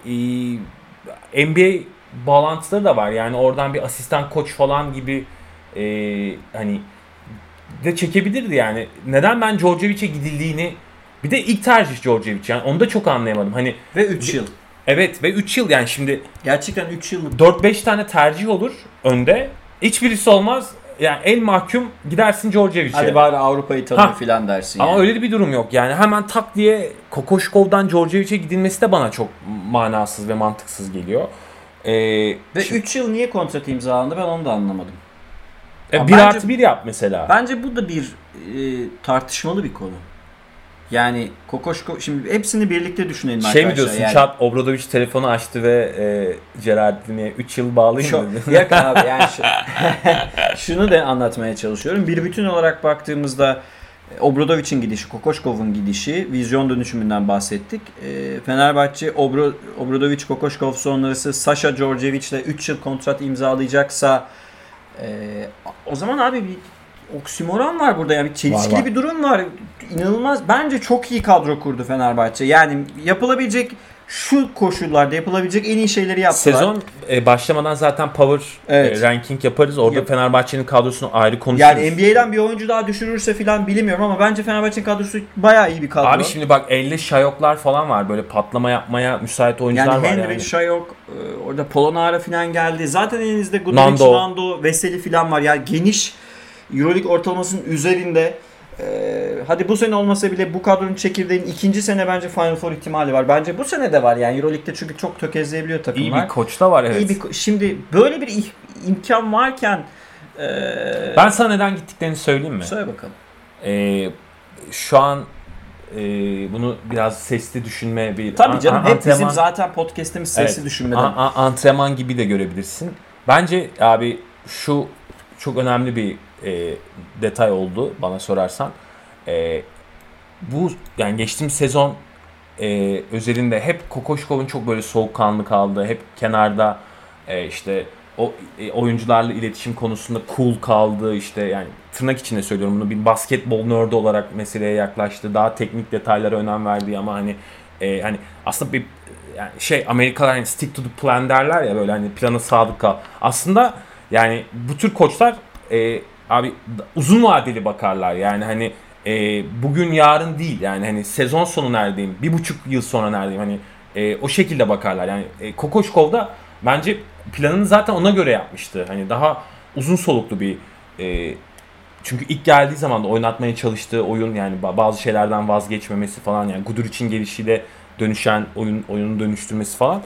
e, NBA bağlantıları da var. Yani oradan bir asistan koç falan gibi e, hani de çekebilirdi yani. Neden ben Djordjevic'e gidildiğini bir de ilk tercih Djordjevic yani onu da çok anlayamadım. Hani Ve 3 yıl. evet ve 3 yıl yani şimdi Gerçekten 3 yıllık 4-5 tane tercih olur önde. Hiçbirisi olmaz. Yani en mahkum gidersin Djordjevic'e. hadi bari Avrupa'yı tanır Ha. filan dersin. Ama yani. öyle bir durum yok. Yani hemen tak diye Kokoşkov'dan Djordjevic'e gidilmesi de bana çok manasız ve mantıksız geliyor. Ee, Ve 3 yıl niye kontrat imzalandı ben onu da anlamadım. E, Ya bir bence- artı bir yap mesela. Bence bu da bir e, tartışmalı bir konu. Yani Kokoşko şimdi hepsini birlikte düşünelim şey arkadaşlar. mi diyorsun? yani. Çat Obradoviç telefonu açtı ve e, Gerardin'e 3 yıl bağlayayım Şu, dedi. yok abi yani şu- şunu da anlatmaya çalışıyorum. Bir bütün olarak baktığımızda E, Obradovic'in gidişi, Kokoşkov'un gidişi, vizyon dönüşümünden bahsettik. E, Fenerbahçe Obro, Obradovic Kokoşkov sonrası Sasha Djordjevic'le 3 yıl kontrat imzalayacaksa e, o zaman abi bir oksimoron var burada yani bir çelişkili Var, var. bir durum var. İnanılmaz. Bence çok iyi kadro kurdu Fenerbahçe. Yani yapılabilecek şu koşullarda yapılabilecek en iyi şeyleri yaptılar. Sezon e, başlamadan zaten power Evet. e, ranking yaparız. Orada Yap- Fenerbahçe'nin kadrosunu ayrı konuşuruz. yani NBA'den bir oyuncu daha düşürürse filan bilmiyorum ama bence Fenerbahçe'nin kadrosu bayağı iyi bir kadro. Abi şimdi bak elde şayoklar falan var. Böyle patlama yapmaya müsait oyuncular yani var Henry, yani. Şayok, e, orada Polonara filan geldi. Zaten elinizde Guduric, Nando. Nando, Veseli filan var. Yani geniş Euroleague ortalamasının üzerinde e, hadi bu sene olmasa bile bu kadronun çekirdeğinin ikinci sene bence Final Four ihtimali var. Bence bu sene de var yani Euroleague'de çünkü çok tökezleyebiliyor İyi takımlar. bir koç da var evet. İyi bir şimdi böyle bir imkan varken e, Ben sana neden gittiklerini söyleyeyim mi? söyle bakalım. Ee, şu an e, bunu biraz sesli düşünme bir Tabii an- canım an- hep bizim antrenman- zaten podcast'imiz sesli Evet. düşünmeden. A- a- antrenman gibi de görebilirsin. Bence abi şu çok önemli bir e, detay oldu bana sorarsan. E, bu yani geçtiğimiz sezon e, özelinde hep Kokoşkov'un çok böyle soğukkanlı kaldı. Hep kenarda e, işte o e, oyuncularla iletişim konusunda cool kaldı. işte yani tırnak içinde söylüyorum bunu bir basketbol nerd olarak meseleye yaklaştı. Daha teknik detaylara önem verdi ama hani e, hani aslında bir yani şey Amerikalılar hani stick to the plan derler ya böyle hani plana sadık kal. Aslında yani bu tür koçlar e, abi uzun vadeli bakarlar. Yani hani e, bugün yarın değil. Yani hani sezon sonu neredeyim bir buçuk yıl sonra neredeyim? Hani e, o şekilde bakarlar. Yani e, Kokoşkov da bence planını zaten ona göre yapmıştı. Hani daha uzun soluklu bir e, çünkü ilk geldiği zaman da oynatmaya çalıştığı oyun yani ba- bazı şeylerden vazgeçmemesi falan yani Guduric'in gelişiyle dönüşen oyun oyunu dönüştürmesi falan.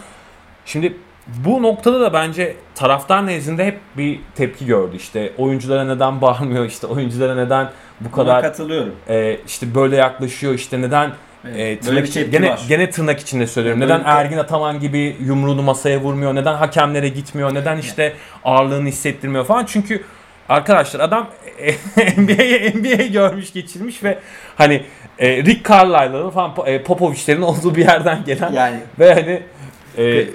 Şimdi bu noktada da bence taraftar nezdinde hep bir tepki gördü. İşte oyunculara neden bağırmıyor, işte oyunculara neden bu Buna kadar katılıyorum. e, işte böyle yaklaşıyor, işte neden Evet, e, tırnak bir içi- tepki gene var. gene tırnak içinde söylüyorum. Böyle neden bir Ergin Ataman gibi yumruğunu masaya vurmuyor? Neden hakemlere gitmiyor? Neden işte ağırlığını hissettirmiyor falan? Çünkü arkadaşlar adam NBA'ye NBA görmüş geçirmiş ve hani e, Rick Carlisle'ın falan e, Popovic'lerin olduğu bir yerden gelen Yani ve hani e,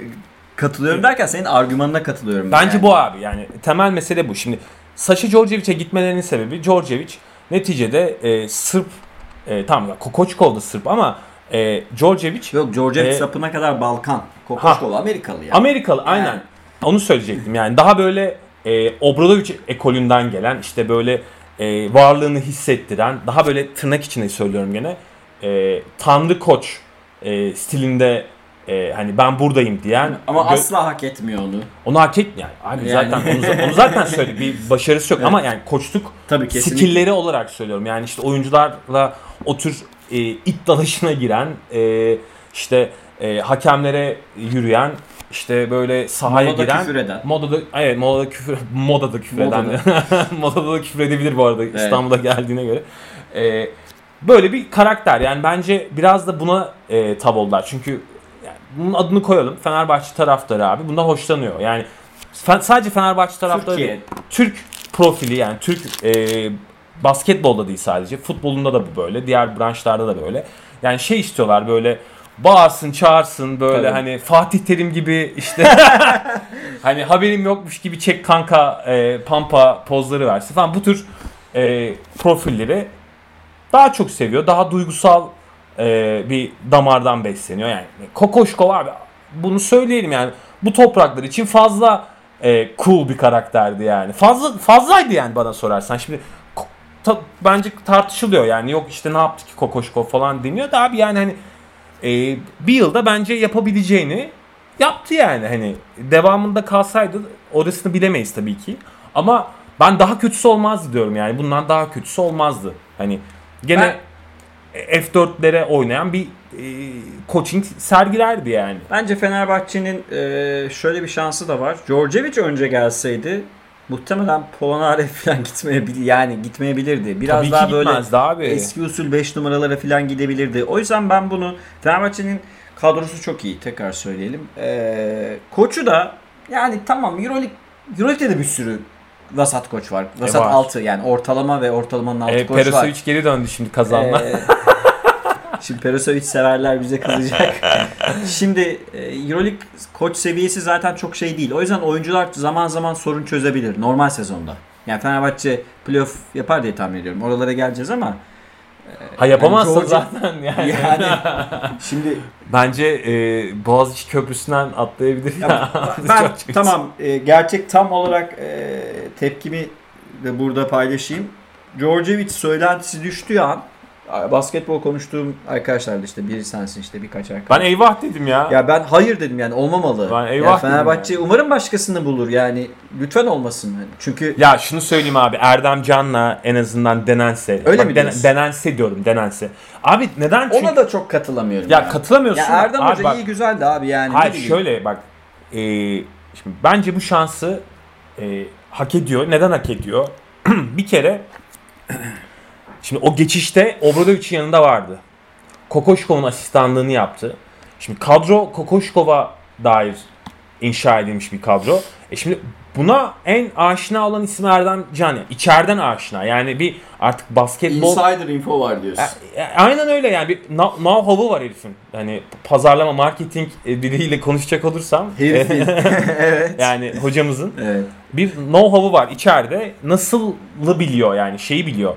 katılıyorum derken senin argümanına katılıyorum. Bence yani. bu abi yani temel mesele bu. Şimdi Saşa Djordjevic'e gitmelerinin sebebi Djordjevic neticede e, Sırp e, tamam ya Kokoçkov da Sırp ama e, Djordjevic Yok George Ee, sapına kadar Balkan. Kokoşkov Amerikalı ya. Amerikalı aynen. Yani. Onu söyleyecektim yani daha böyle e, Obradovic ekolünden gelen işte böyle e, varlığını hissettiren daha böyle tırnak içinde söylüyorum gene e, tanrı koç e, stilinde e, hani ben buradayım diyen Ama gö- asla hak etmiyor onu. Onu hak et yani. Abi Yani. zaten onu, onu zaten söyledik. Bir başarısı yok Evet. ama yani koçluk Tabii kesinlikle. skillleri olarak söylüyorum. Yani işte oyuncularla o tür e, it dalışına giren e, işte e, hakemlere yürüyen işte böyle sahaya Molada giren küfür eden. modada evet modada küfür modada küfür eden Modada. modada da küfür edebilir bu arada İstanbul'a geldiğine göre. E, böyle bir karakter yani bence biraz da buna e, tav oldular. Çünkü bunun adını koyalım. Fenerbahçe taraftarı abi bundan hoşlanıyor. Yani sadece Fenerbahçe taraftarı Türkiye. değil. Türk profili yani Türk e, basketbolda değil sadece. Futbolunda da bu böyle. Diğer branşlarda da böyle. Yani şey istiyorlar böyle bağırsın çağırsın böyle Tabii. hani Fatih Terim gibi işte hani haberim yokmuş gibi çek kanka e, pampa pozları versin falan bu tür e, profilleri daha çok seviyor. Daha duygusal e, bir damardan besleniyor. Yani Kokoşkov abi bunu söyleyelim yani. Bu topraklar için fazla e, cool bir karakterdi yani. Fazla fazlaydı yani bana sorarsan. Şimdi ta- bence tartışılıyor yani. Yok işte ne yaptı ki Kokoşkov falan deniyor da abi yani hani e, bir yılda bence yapabileceğini yaptı yani. Hani devamında kalsaydı orasını bilemeyiz tabii ki. Ama ben daha kötüsü olmazdı diyorum yani. Bundan daha kötüsü olmazdı. Hani gene F4'lere oynayan bir e, coaching sergilerdi yani. Bence Fenerbahçe'nin e, şöyle bir şansı da var. Djordjevic önce gelseydi muhtemelen Polonare falan gitmeyebilir yani gitmeyebilirdi. Biraz Tabii daha böyle abi. eski usul 5 numaralara falan gidebilirdi. O yüzden ben bunu Fenerbahçe'nin kadrosu çok iyi tekrar söyleyelim. E, koçu da yani tamam Euroleague Euroleague'de de bir sürü vasat koç var. Vasat var. altı yani ortalama ve ortalamanın altı E, koç var. Perasovic geri döndü şimdi kazanma. Ee, Şimdi Perosovic severler bize kızacak. Şimdi e, Euroleague koç seviyesi zaten çok şey değil. O yüzden oyuncular zaman zaman sorun çözebilir normal sezonda. Yani Fenerbahçe playoff yapar diye tahmin ediyorum. Oralara geleceğiz ama ha yapamazsa Georgia- zaten yani. yani şimdi Bence e, Boğaziçi Köprüsü'nden atlayabilir. Ya, ya. ben çok- tamam e, gerçek tam olarak e, tepkimi de burada paylaşayım. Djordjevic söylentisi düştüğü an basketbol konuştuğum arkadaşlar da işte biri sensin işte birkaç arkadaş. Ben eyvah dedim ya. Ya ben hayır dedim yani olmamalı. Ben eyvah Yani dedim Fenerbahçe yani. umarım başkasını bulur yani lütfen olmasın. Hani Çünkü Ya şunu söyleyeyim abi Erdem Can'la en azından denense. Öyle Bak, mi den- diyorsun? denense diyorum denense. Abi neden? Çünkü ona da çok katılamıyorum. ya yani. katılamıyorsun. Ya Erdem Abi Hoca bak- iyi güzeldi abi yani. Hayır şöyle bak. e, şimdi bence bu şansı e, hak ediyor. Neden hak ediyor? bir kere şimdi o geçişte Obradovic'in yanında vardı. Kokoşkov'un asistanlığını yaptı. Şimdi kadro Kokoşkov'a dair inşa edilmiş bir kadro. E şimdi buna en aşina olan isim Erdem Can. Yani içeriden aşina. Yani bir artık basketbol Insider info var diyorsun. e, e, Aynen öyle yani bir know- know-how'u var herifin. Hani pazarlama, marketing e, diliyle konuşacak olursam Herifin. evet. yani hocamızın Evet. bir know-how'u var içeride. Nasıl'ı biliyor yani şeyi biliyor.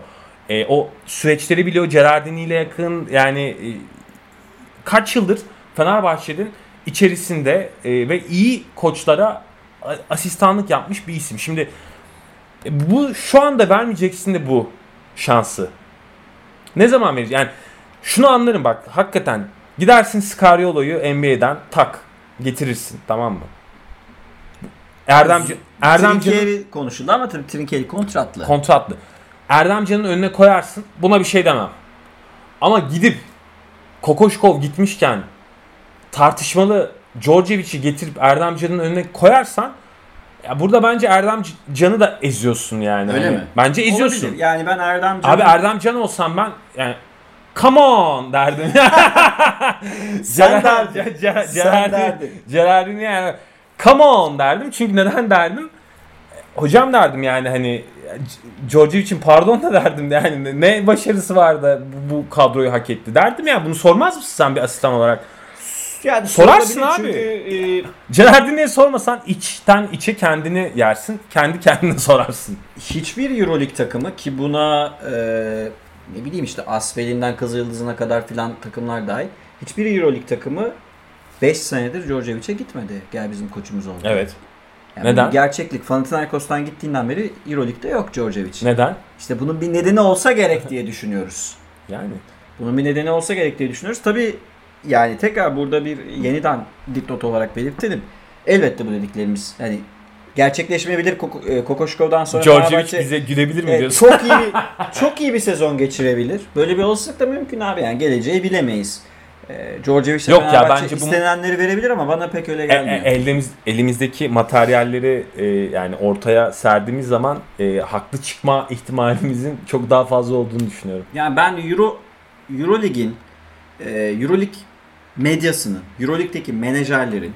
E, o süreçleri biliyor. Gerardini ile yakın yani e, kaç yıldır Fenerbahçe'nin içerisinde e, ve iyi koçlara asistanlık yapmış bir isim. Şimdi e, bu şu anda vermeyeceksin de bu şansı. Ne zaman vereceksin? Yani şunu anlarım bak hakikaten gidersin Scariolo'yu NBA'den tak getirirsin tamam mı? Erdemci Trinkeri konuşuldu ama tabii Trinkeri kontratlı. kontratlı. Erdemcan'ın önüne koyarsın. Buna bir şey demem. Ama gidip Kokoşkov gitmişken tartışmalı Djordjevic'i getirip Erdemcan'ın önüne koyarsan ya burada bence Erdemcan'ı da eziyorsun yani. Öyle Hani mi? Bence eziyorsun. Olabilir. Yani ben Erdem Abi Erdemcan olsam ben yani come on derdim. Sen derdin. Sen derdin. Gerardin yani come on derdim. Çünkü neden derdim? Hocam derdim yani hani George için pardon da derdim yani ne başarısı vardı bu, bu kadroyu hak etti derdim ya bunu sormaz mısın sen bir asistan olarak? yani Sorarsın abi. Çünkü e, Gerardin'e sormasan içten içe kendini yersin kendi kendine sorarsın. hiçbir Euroleague takımı ki buna e, ne bileyim işte Asfel'inden Kızılyıldız'ına kadar filan takımlar dahil hiçbir Euroleague takımı 5 senedir Djordjevic'e gitmedi. Gel bizim koçumuz oldu. Evet. Yani Neden? Gerçeklik. Panathinaikos'tan gittiğinden beri Euroleague'de yok Djordjevic. Neden? İşte bunun bir nedeni olsa gerek diye düşünüyoruz. Yani. Bunun bir nedeni olsa gerek diye düşünüyoruz. Tabii yani tekrar burada bir yeniden dipnot olarak belirtelim. Elbette bu dediklerimiz hani gerçekleşmeyebilir e, Kokoşkov'dan sonra Djordjevic bize gülebilir mi e, diyorsun? çok iyi çok iyi bir sezon geçirebilir. Böyle bir olasılık da mümkün abi yani geleceği bilemeyiz. E, Djordjevic'e Yok ya, bence istenenleri verebilir ama bana pek öyle E- gelmiyor. e- elimiz, elimizdeki materyalleri e, yani ortaya serdiğimiz zaman e, haklı çıkma ihtimalimizin çok daha fazla olduğunu düşünüyorum. Yani ben Euro Eurolig'in e, Euroleague medyasının, Euroleague'deki menajerlerin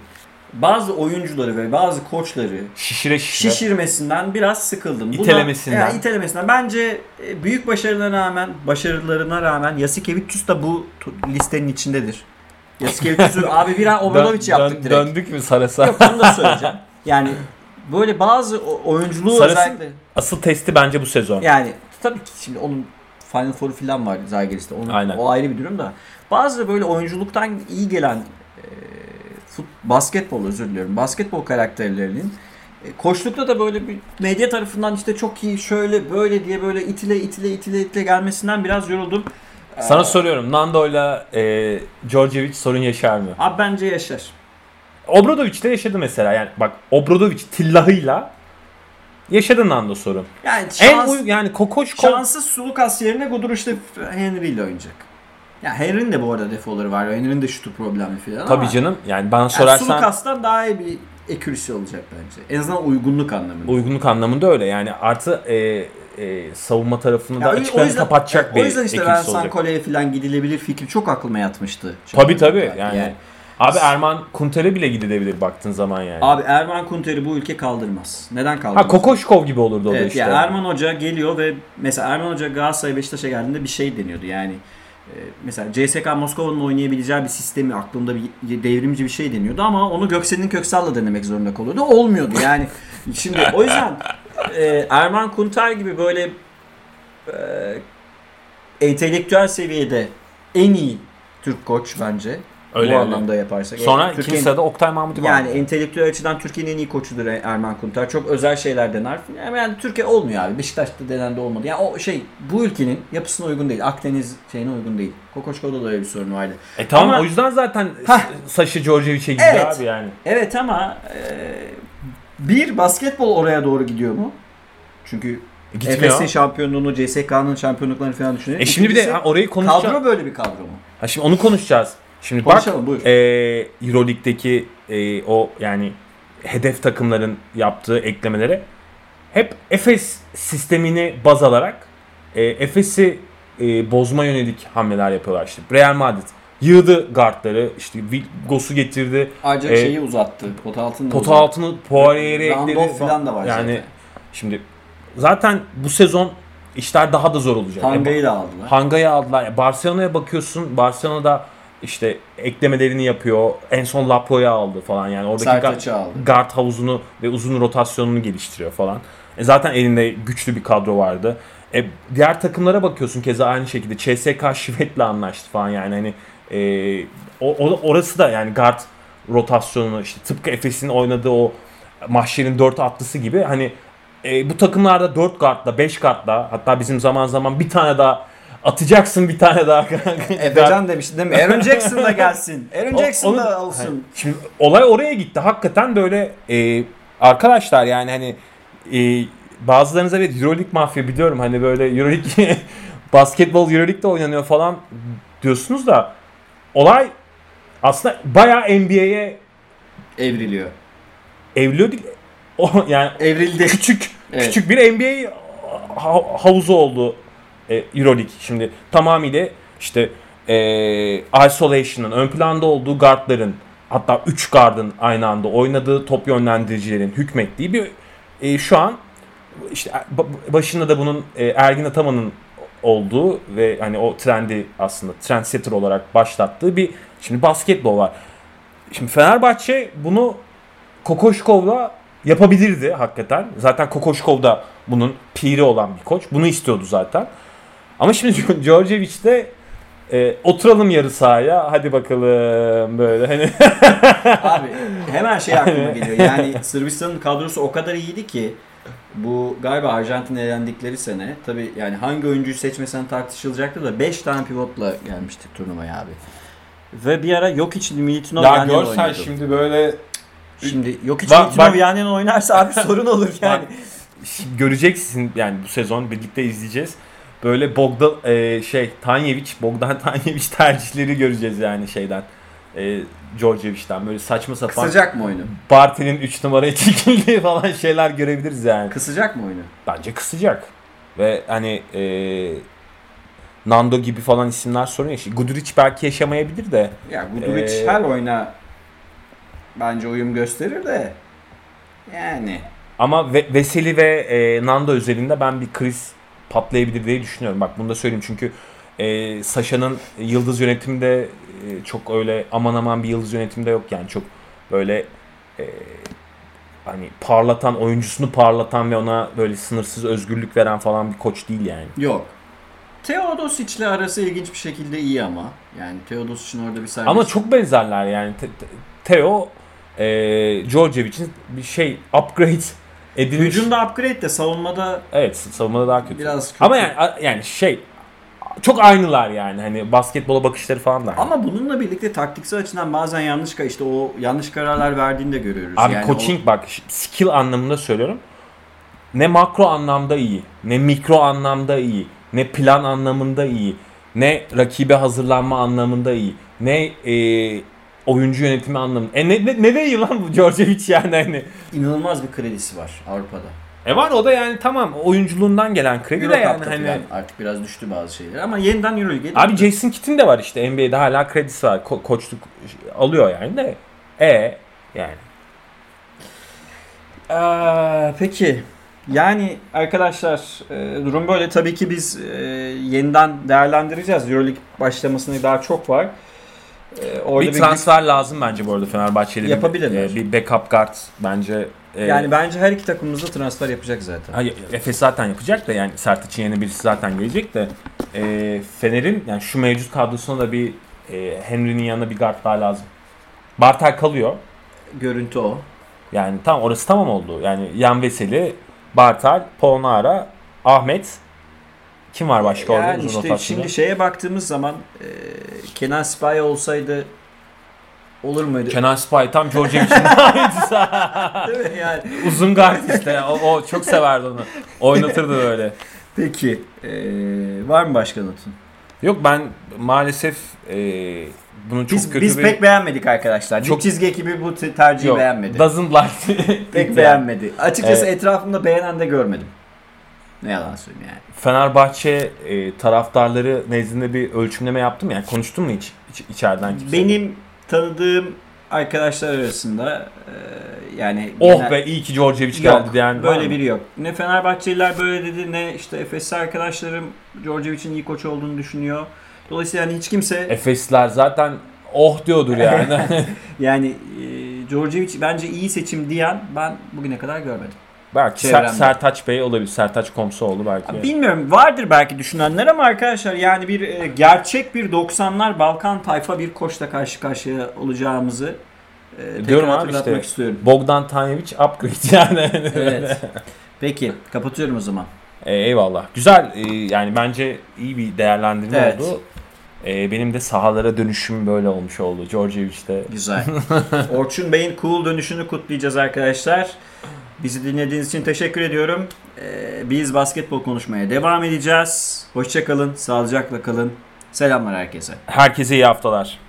bazı oyuncuları ve bazı koçları Şişire şişire. şişirmesinden biraz sıkıldım. Buna- İtelemesinden. yani itelemesinden. Bence e, büyük başarılarına rağmen, başarılarına rağmen Yasikevicius da bu listenin içindedir. Yasikevicius'u abi bir an Obradovic Dön- yaptık dön- direkt. Döndük mü Saras'a? Yok onu da söyleyeceğim. Yani böyle bazı oyunculuğu Sarıs'ın- özellikle Asıl testi bence bu sezon. yani tabii ki şimdi onun Final Four falan var Zalgiris'te. Onun, Aynen. O ayrı bir durum da. Bazı böyle oyunculuktan iyi gelen e, fut, basketbol özür diliyorum. Basketbol karakterlerinin e, koçlukta da böyle bir medya tarafından işte çok iyi şöyle böyle diye böyle itile itile itile itile gelmesinden biraz yoruldum. Sana Ee, soruyorum Nando'yla e, Djordjevic sorun yaşar mı? Abi bence yaşar. Obradovic de yaşadı mesela. Yani bak Obradovic tillahıyla yaşadı Nando sorun. Yani En şans, uy yani Kokoşkov şanssız Sulukas yerine Gudur işte Henry ile oynayacak. Ya Henry'nin de bu arada defoları var. Henry'nin de şutu problemi falan ama. tabii canım yani bana Yani sorarsan Sulukas'tan daha iyi bir ekürisi olacak bence. En azından uygunluk anlamında. uygunluk anlamında öyle. Yani artı e, e, savunma tarafını da Ya o- o açıklarını kapatacak O bir yüzden işte Vincent. Cole'ye falan gidilebilir fikri çok aklıma yatmıştı. Tabii tabii yani. Abi Erman Kunter'e bile gidilebilir baktığın zaman yani. Abi Erman Kunter'i bu ülke kaldırmaz. Neden kaldırmaz? ha Kokoşkov gibi olurdu o da Evet işte. yani Erman Hoca geliyor ve mesela Erman Hoca Galatasaray Beşiktaş'a geldiğinde bir şey deniyordu yani. E, Mesela CSK Moskova'nın oynayabileceği bir sistemi aklında bir devrimci bir şey deniyordu ama onu Göksel'in Köksal'la denemek zorunda kalıyordu. Olmuyordu yani. Şimdi o yüzden e, Erman Kunter gibi böyle e, entelektüel seviyede en iyi Türk koç bence. Öyle, bu öyle. anlamda yaparsak. Sonra Yani ikinci sırada Oktay Mahmuti var. yani entelektüel açıdan Türkiye'nin en iyi koçudur Erman Kunter. Çok özel şeyler dener. Yani, yani Türkiye olmuyor abi. Beşiktaş'ta denen de olmadı. Yani o şey bu ülkenin yapısına uygun değil. Akdeniz şeyine uygun değil. Kokoşko'da da öyle bir sorun vardı. E tamam Ama- o yüzden zaten Hah. Saşı Djordjevic'e gidiyor Evet. abi yani. Evet ama e, bir basketbol oraya doğru gidiyor mu? Çünkü. Efes'in şampiyonluğunu, CSK'nın şampiyonluklarını falan düşünelim. E şimdi bir de İkincisi, ha, orayı konuşacağız. kadro böyle bir kadro mu? Ha şimdi onu konuşacağız. Şimdi Konuşalım, bak buyur. e, Euroleague'deki e, o yani hedef takımların yaptığı eklemelere hep Efes sistemini baz alarak e, Efes'i e, bozma yönelik hamleler yapıyorlar işte. Real Madrid yığdı guardları işte Gos'u getirdi. Ayrıca e, şeyi uzattı. Pota altını Pota uzattı. altını Poirier'e ekledi. Falan da var Yani zaten. şimdi zaten bu sezon işler daha da zor olacak. Hanga'yı da aldılar. Hanga'yı aldılar. Ya Barcelona'ya bakıyorsun. Barcelona'da işte eklemelerini yapıyor. En son Lapro'yu aldı falan. Yani oradaki Sertaç'ı ga- aldı. guard havuzunu ve uzun rotasyonunu geliştiriyor falan. E zaten elinde güçlü bir kadro vardı. E diğer takımlara bakıyorsun keza aynı şekilde. CSK Şivet'le anlaştı falan yani hani e, o, o- orası da yani guard rotasyonunu işte tıpkı Efes'in oynadığı o mahşerin 4 atlısı gibi hani e, bu takımlarda 4 guardla 5 guardla hatta bizim zaman zaman bir tane daha atacaksın bir tane daha. Efecan demişti değil mi? Aaron Jackson da gelsin. Aaron Jackson da olsun. Şimdi olay oraya gitti. Hakikaten böyle e, arkadaşlar yani hani e, bazılarınız evet Euroleague mafya biliyorum hani böyle Euroleague basketbol Euroleague'de oynanıyor falan diyorsunuz da olay aslında bayağı NBA'ye Evriliyor. evriliyor değil. O yani Evrildi. küçük Evet. küçük bir NBA ha- havuzu oldu e, Euroleague. Şimdi tamamıyla işte e, isolation'ın ön planda olduğu guardların hatta 3 guardın aynı anda oynadığı top yönlendiricilerin hükmettiği bir e, şu an işte ba- başında da bunun e, Ergin Ataman'ın olduğu ve hani o trendi aslında trendsetter olarak başlattığı bir şimdi basketbol var. Şimdi Fenerbahçe bunu Kokoşkov'la yapabilirdi hakikaten. Zaten Kokoşkov da bunun piri olan bir koç. Bunu istiyordu zaten. Ama şimdi Djordjevic de e, oturalım yarı sahaya hadi bakalım böyle hani Abi hemen şey aklıma geliyor. Yani Sırbistan'ın kadrosu o kadar iyiydi ki bu galiba Arjantin elendikleri sene tabi yani hangi oyuncuyu seçmesen tartışılacaktı da 5 tane pivotla gelmişti turnuvaya abi. Ve bir ara yok için Militinov ya yan yana görsen oynuyordu. şimdi böyle Şimdi yok için Bak- Militinov bak- yan yana oynarsa abi sorun olur yani. Şimdi göreceksin yani bu sezon birlikte izleyeceğiz. Böyle Bogdan e, şey Tanyevic, Bogdan Tanyevic tercihleri göreceğiz yani şeyden. E, Djordjevic'den böyle saçma sapan Kısacak mı oyunu? Barty'nin 3 numaraya çekildiği falan şeyler görebiliriz yani. Kısacak mı oyunu? Bence kısacak. Ve hani e, Nando gibi falan isimler sorun yaşıyor. Guduric belki yaşamayabilir de. Ya Guduric Ee, her oyuna bence uyum gösterir de yani Ama Ve- Veseli ve e, Nando özelinde ben bir kriz patlayabilir diye düşünüyorum. Bak bunu da söyleyeyim çünkü e, Sasha'nın yıldız yönetiminde e, çok öyle aman aman bir yıldız yönetimde yok yani çok böyle e, hani parlatan oyuncusunu parlatan ve ona böyle sınırsız özgürlük veren falan bir koç değil yani. yok. Teodosic'le arası ilginç bir şekilde iyi ama. Yani Teodosic'in orada bir serbest. Ama çok benzerler yani. Te- te- Theo e, Djordjevic'in bir şey upgrade edilmiş. Hücumda upgrade de savunmada Evet savunmada daha kötü. biraz kötü. Ama yani yani şey çok aynılar yani hani basketbola bakışları falan da. Ama bununla birlikte taktiksel açıdan bazen yanlış ka- işte o yanlış kararlar verdiğini de görüyoruz. Abi yani coaching bak skill anlamında söylüyorum. Ne makro anlamda iyi, ne mikro anlamda iyi, ne plan anlamında iyi, ne rakibe hazırlanma anlamında iyi, ne e, oyuncu yönetimi anlamında. E ne, ne, ne de iyi lan bu Djordjevic yani hani. inanılmaz bir kredisi var Avrupa'da. E var o da yani tamam oyunculuğundan gelen kredi de yani hani. falan artık biraz düştü bazı şeyler ama yeniden Euroleague'e Abi döndü. Jason Kidd'in de var işte NBA'de hala kredisi var. Ko- koçluk alıyor yani de. E yani. Ee, peki yani arkadaşlar e, durum böyle tabii ki biz e, yeniden değerlendireceğiz. Euroleague başlamasına daha çok var. E, orada bir transfer lazım bence bu arada Fenerbahçe'de. bir- Yapabilirler. e, Bir backup guard bence. e, yani bence her iki takımımız da transfer yapacak zaten. Hayır, Efes zaten yapacak da yani Sertaç'ın yerine birisi zaten gelecek de e, Fener'in yani şu mevcut kadrosuna da bir e, Henry'nin yanına bir guard daha lazım. Bartel kalıyor. Görüntü o. Yani tam orası tamam oldu. Yani Yan Veseli, Bartel, Polnara, Ahmet kim var başka orada? Yani işte şimdi şeye baktığımız zaman e, Kenan Sipahi olsaydı olur muydu? Kenan Spy tam Djordjevic'in aynısı. Değil mi? yani. Uzun guard işte. O, o çok severdi onu. Oynatırdı böyle. Peki e, var mı başka notun? Yok ben maalesef e, bunu çok Biz, kötü biz bir... pek beğenmedik arkadaşlar. Çok- çizgi ekibi bu te- tercihi Yok, beğenmedi. Doesn't like. Pek beğenmedi. Açıkçası Evet. etrafımda beğenen de görmedim. Ne yalan söyleyeyim yani. Fenerbahçe e, taraftarları nezdinde bir ölçümleme yaptım yani konuştun mu hiç, hiç içeriden kimse? Benim tanıdığım arkadaşlar arasında e, yani Oh genel- be iyi ki Djordjevic geldi diyen böyle biri yok. Ne Fenerbahçeliler böyle dedi ne işte Efesli arkadaşlarım Djordjevic'in iyi koç olduğunu düşünüyor. Dolayısıyla yani hiç kimse Efesliler zaten oh diyordur yani. yani e, Djordjevic bence iyi seçim diyen ben bugüne kadar görmedim. Belki Ser-. Sertaç Bey olabilir. Sertaç Komsoğlu belki. Ya Bilmiyorum vardır belki düşünenler ama arkadaşlar yani bir e, gerçek bir 90'lar Balkan tayfa bir koçla karşı karşıya olacağımızı e, tekrar Diyorum abi hatırlatmak işte. istiyorum. Bogdan Tanyevic upgrade yani. Evet. Peki kapatıyorum o zaman. E, eyvallah. Güzel e, yani bence iyi bir değerlendirme Evet. oldu. E, benim de sahalara dönüşüm böyle olmuş oldu. Djordjevic'te. Güzel. Orçun Bey'in cool dönüşünü kutlayacağız arkadaşlar. Bizi dinlediğiniz için teşekkür ediyorum. Ee, biz basketbol konuşmaya devam edeceğiz. Hoşçakalın, sağlıcakla kalın. Selamlar herkese. Herkese iyi haftalar.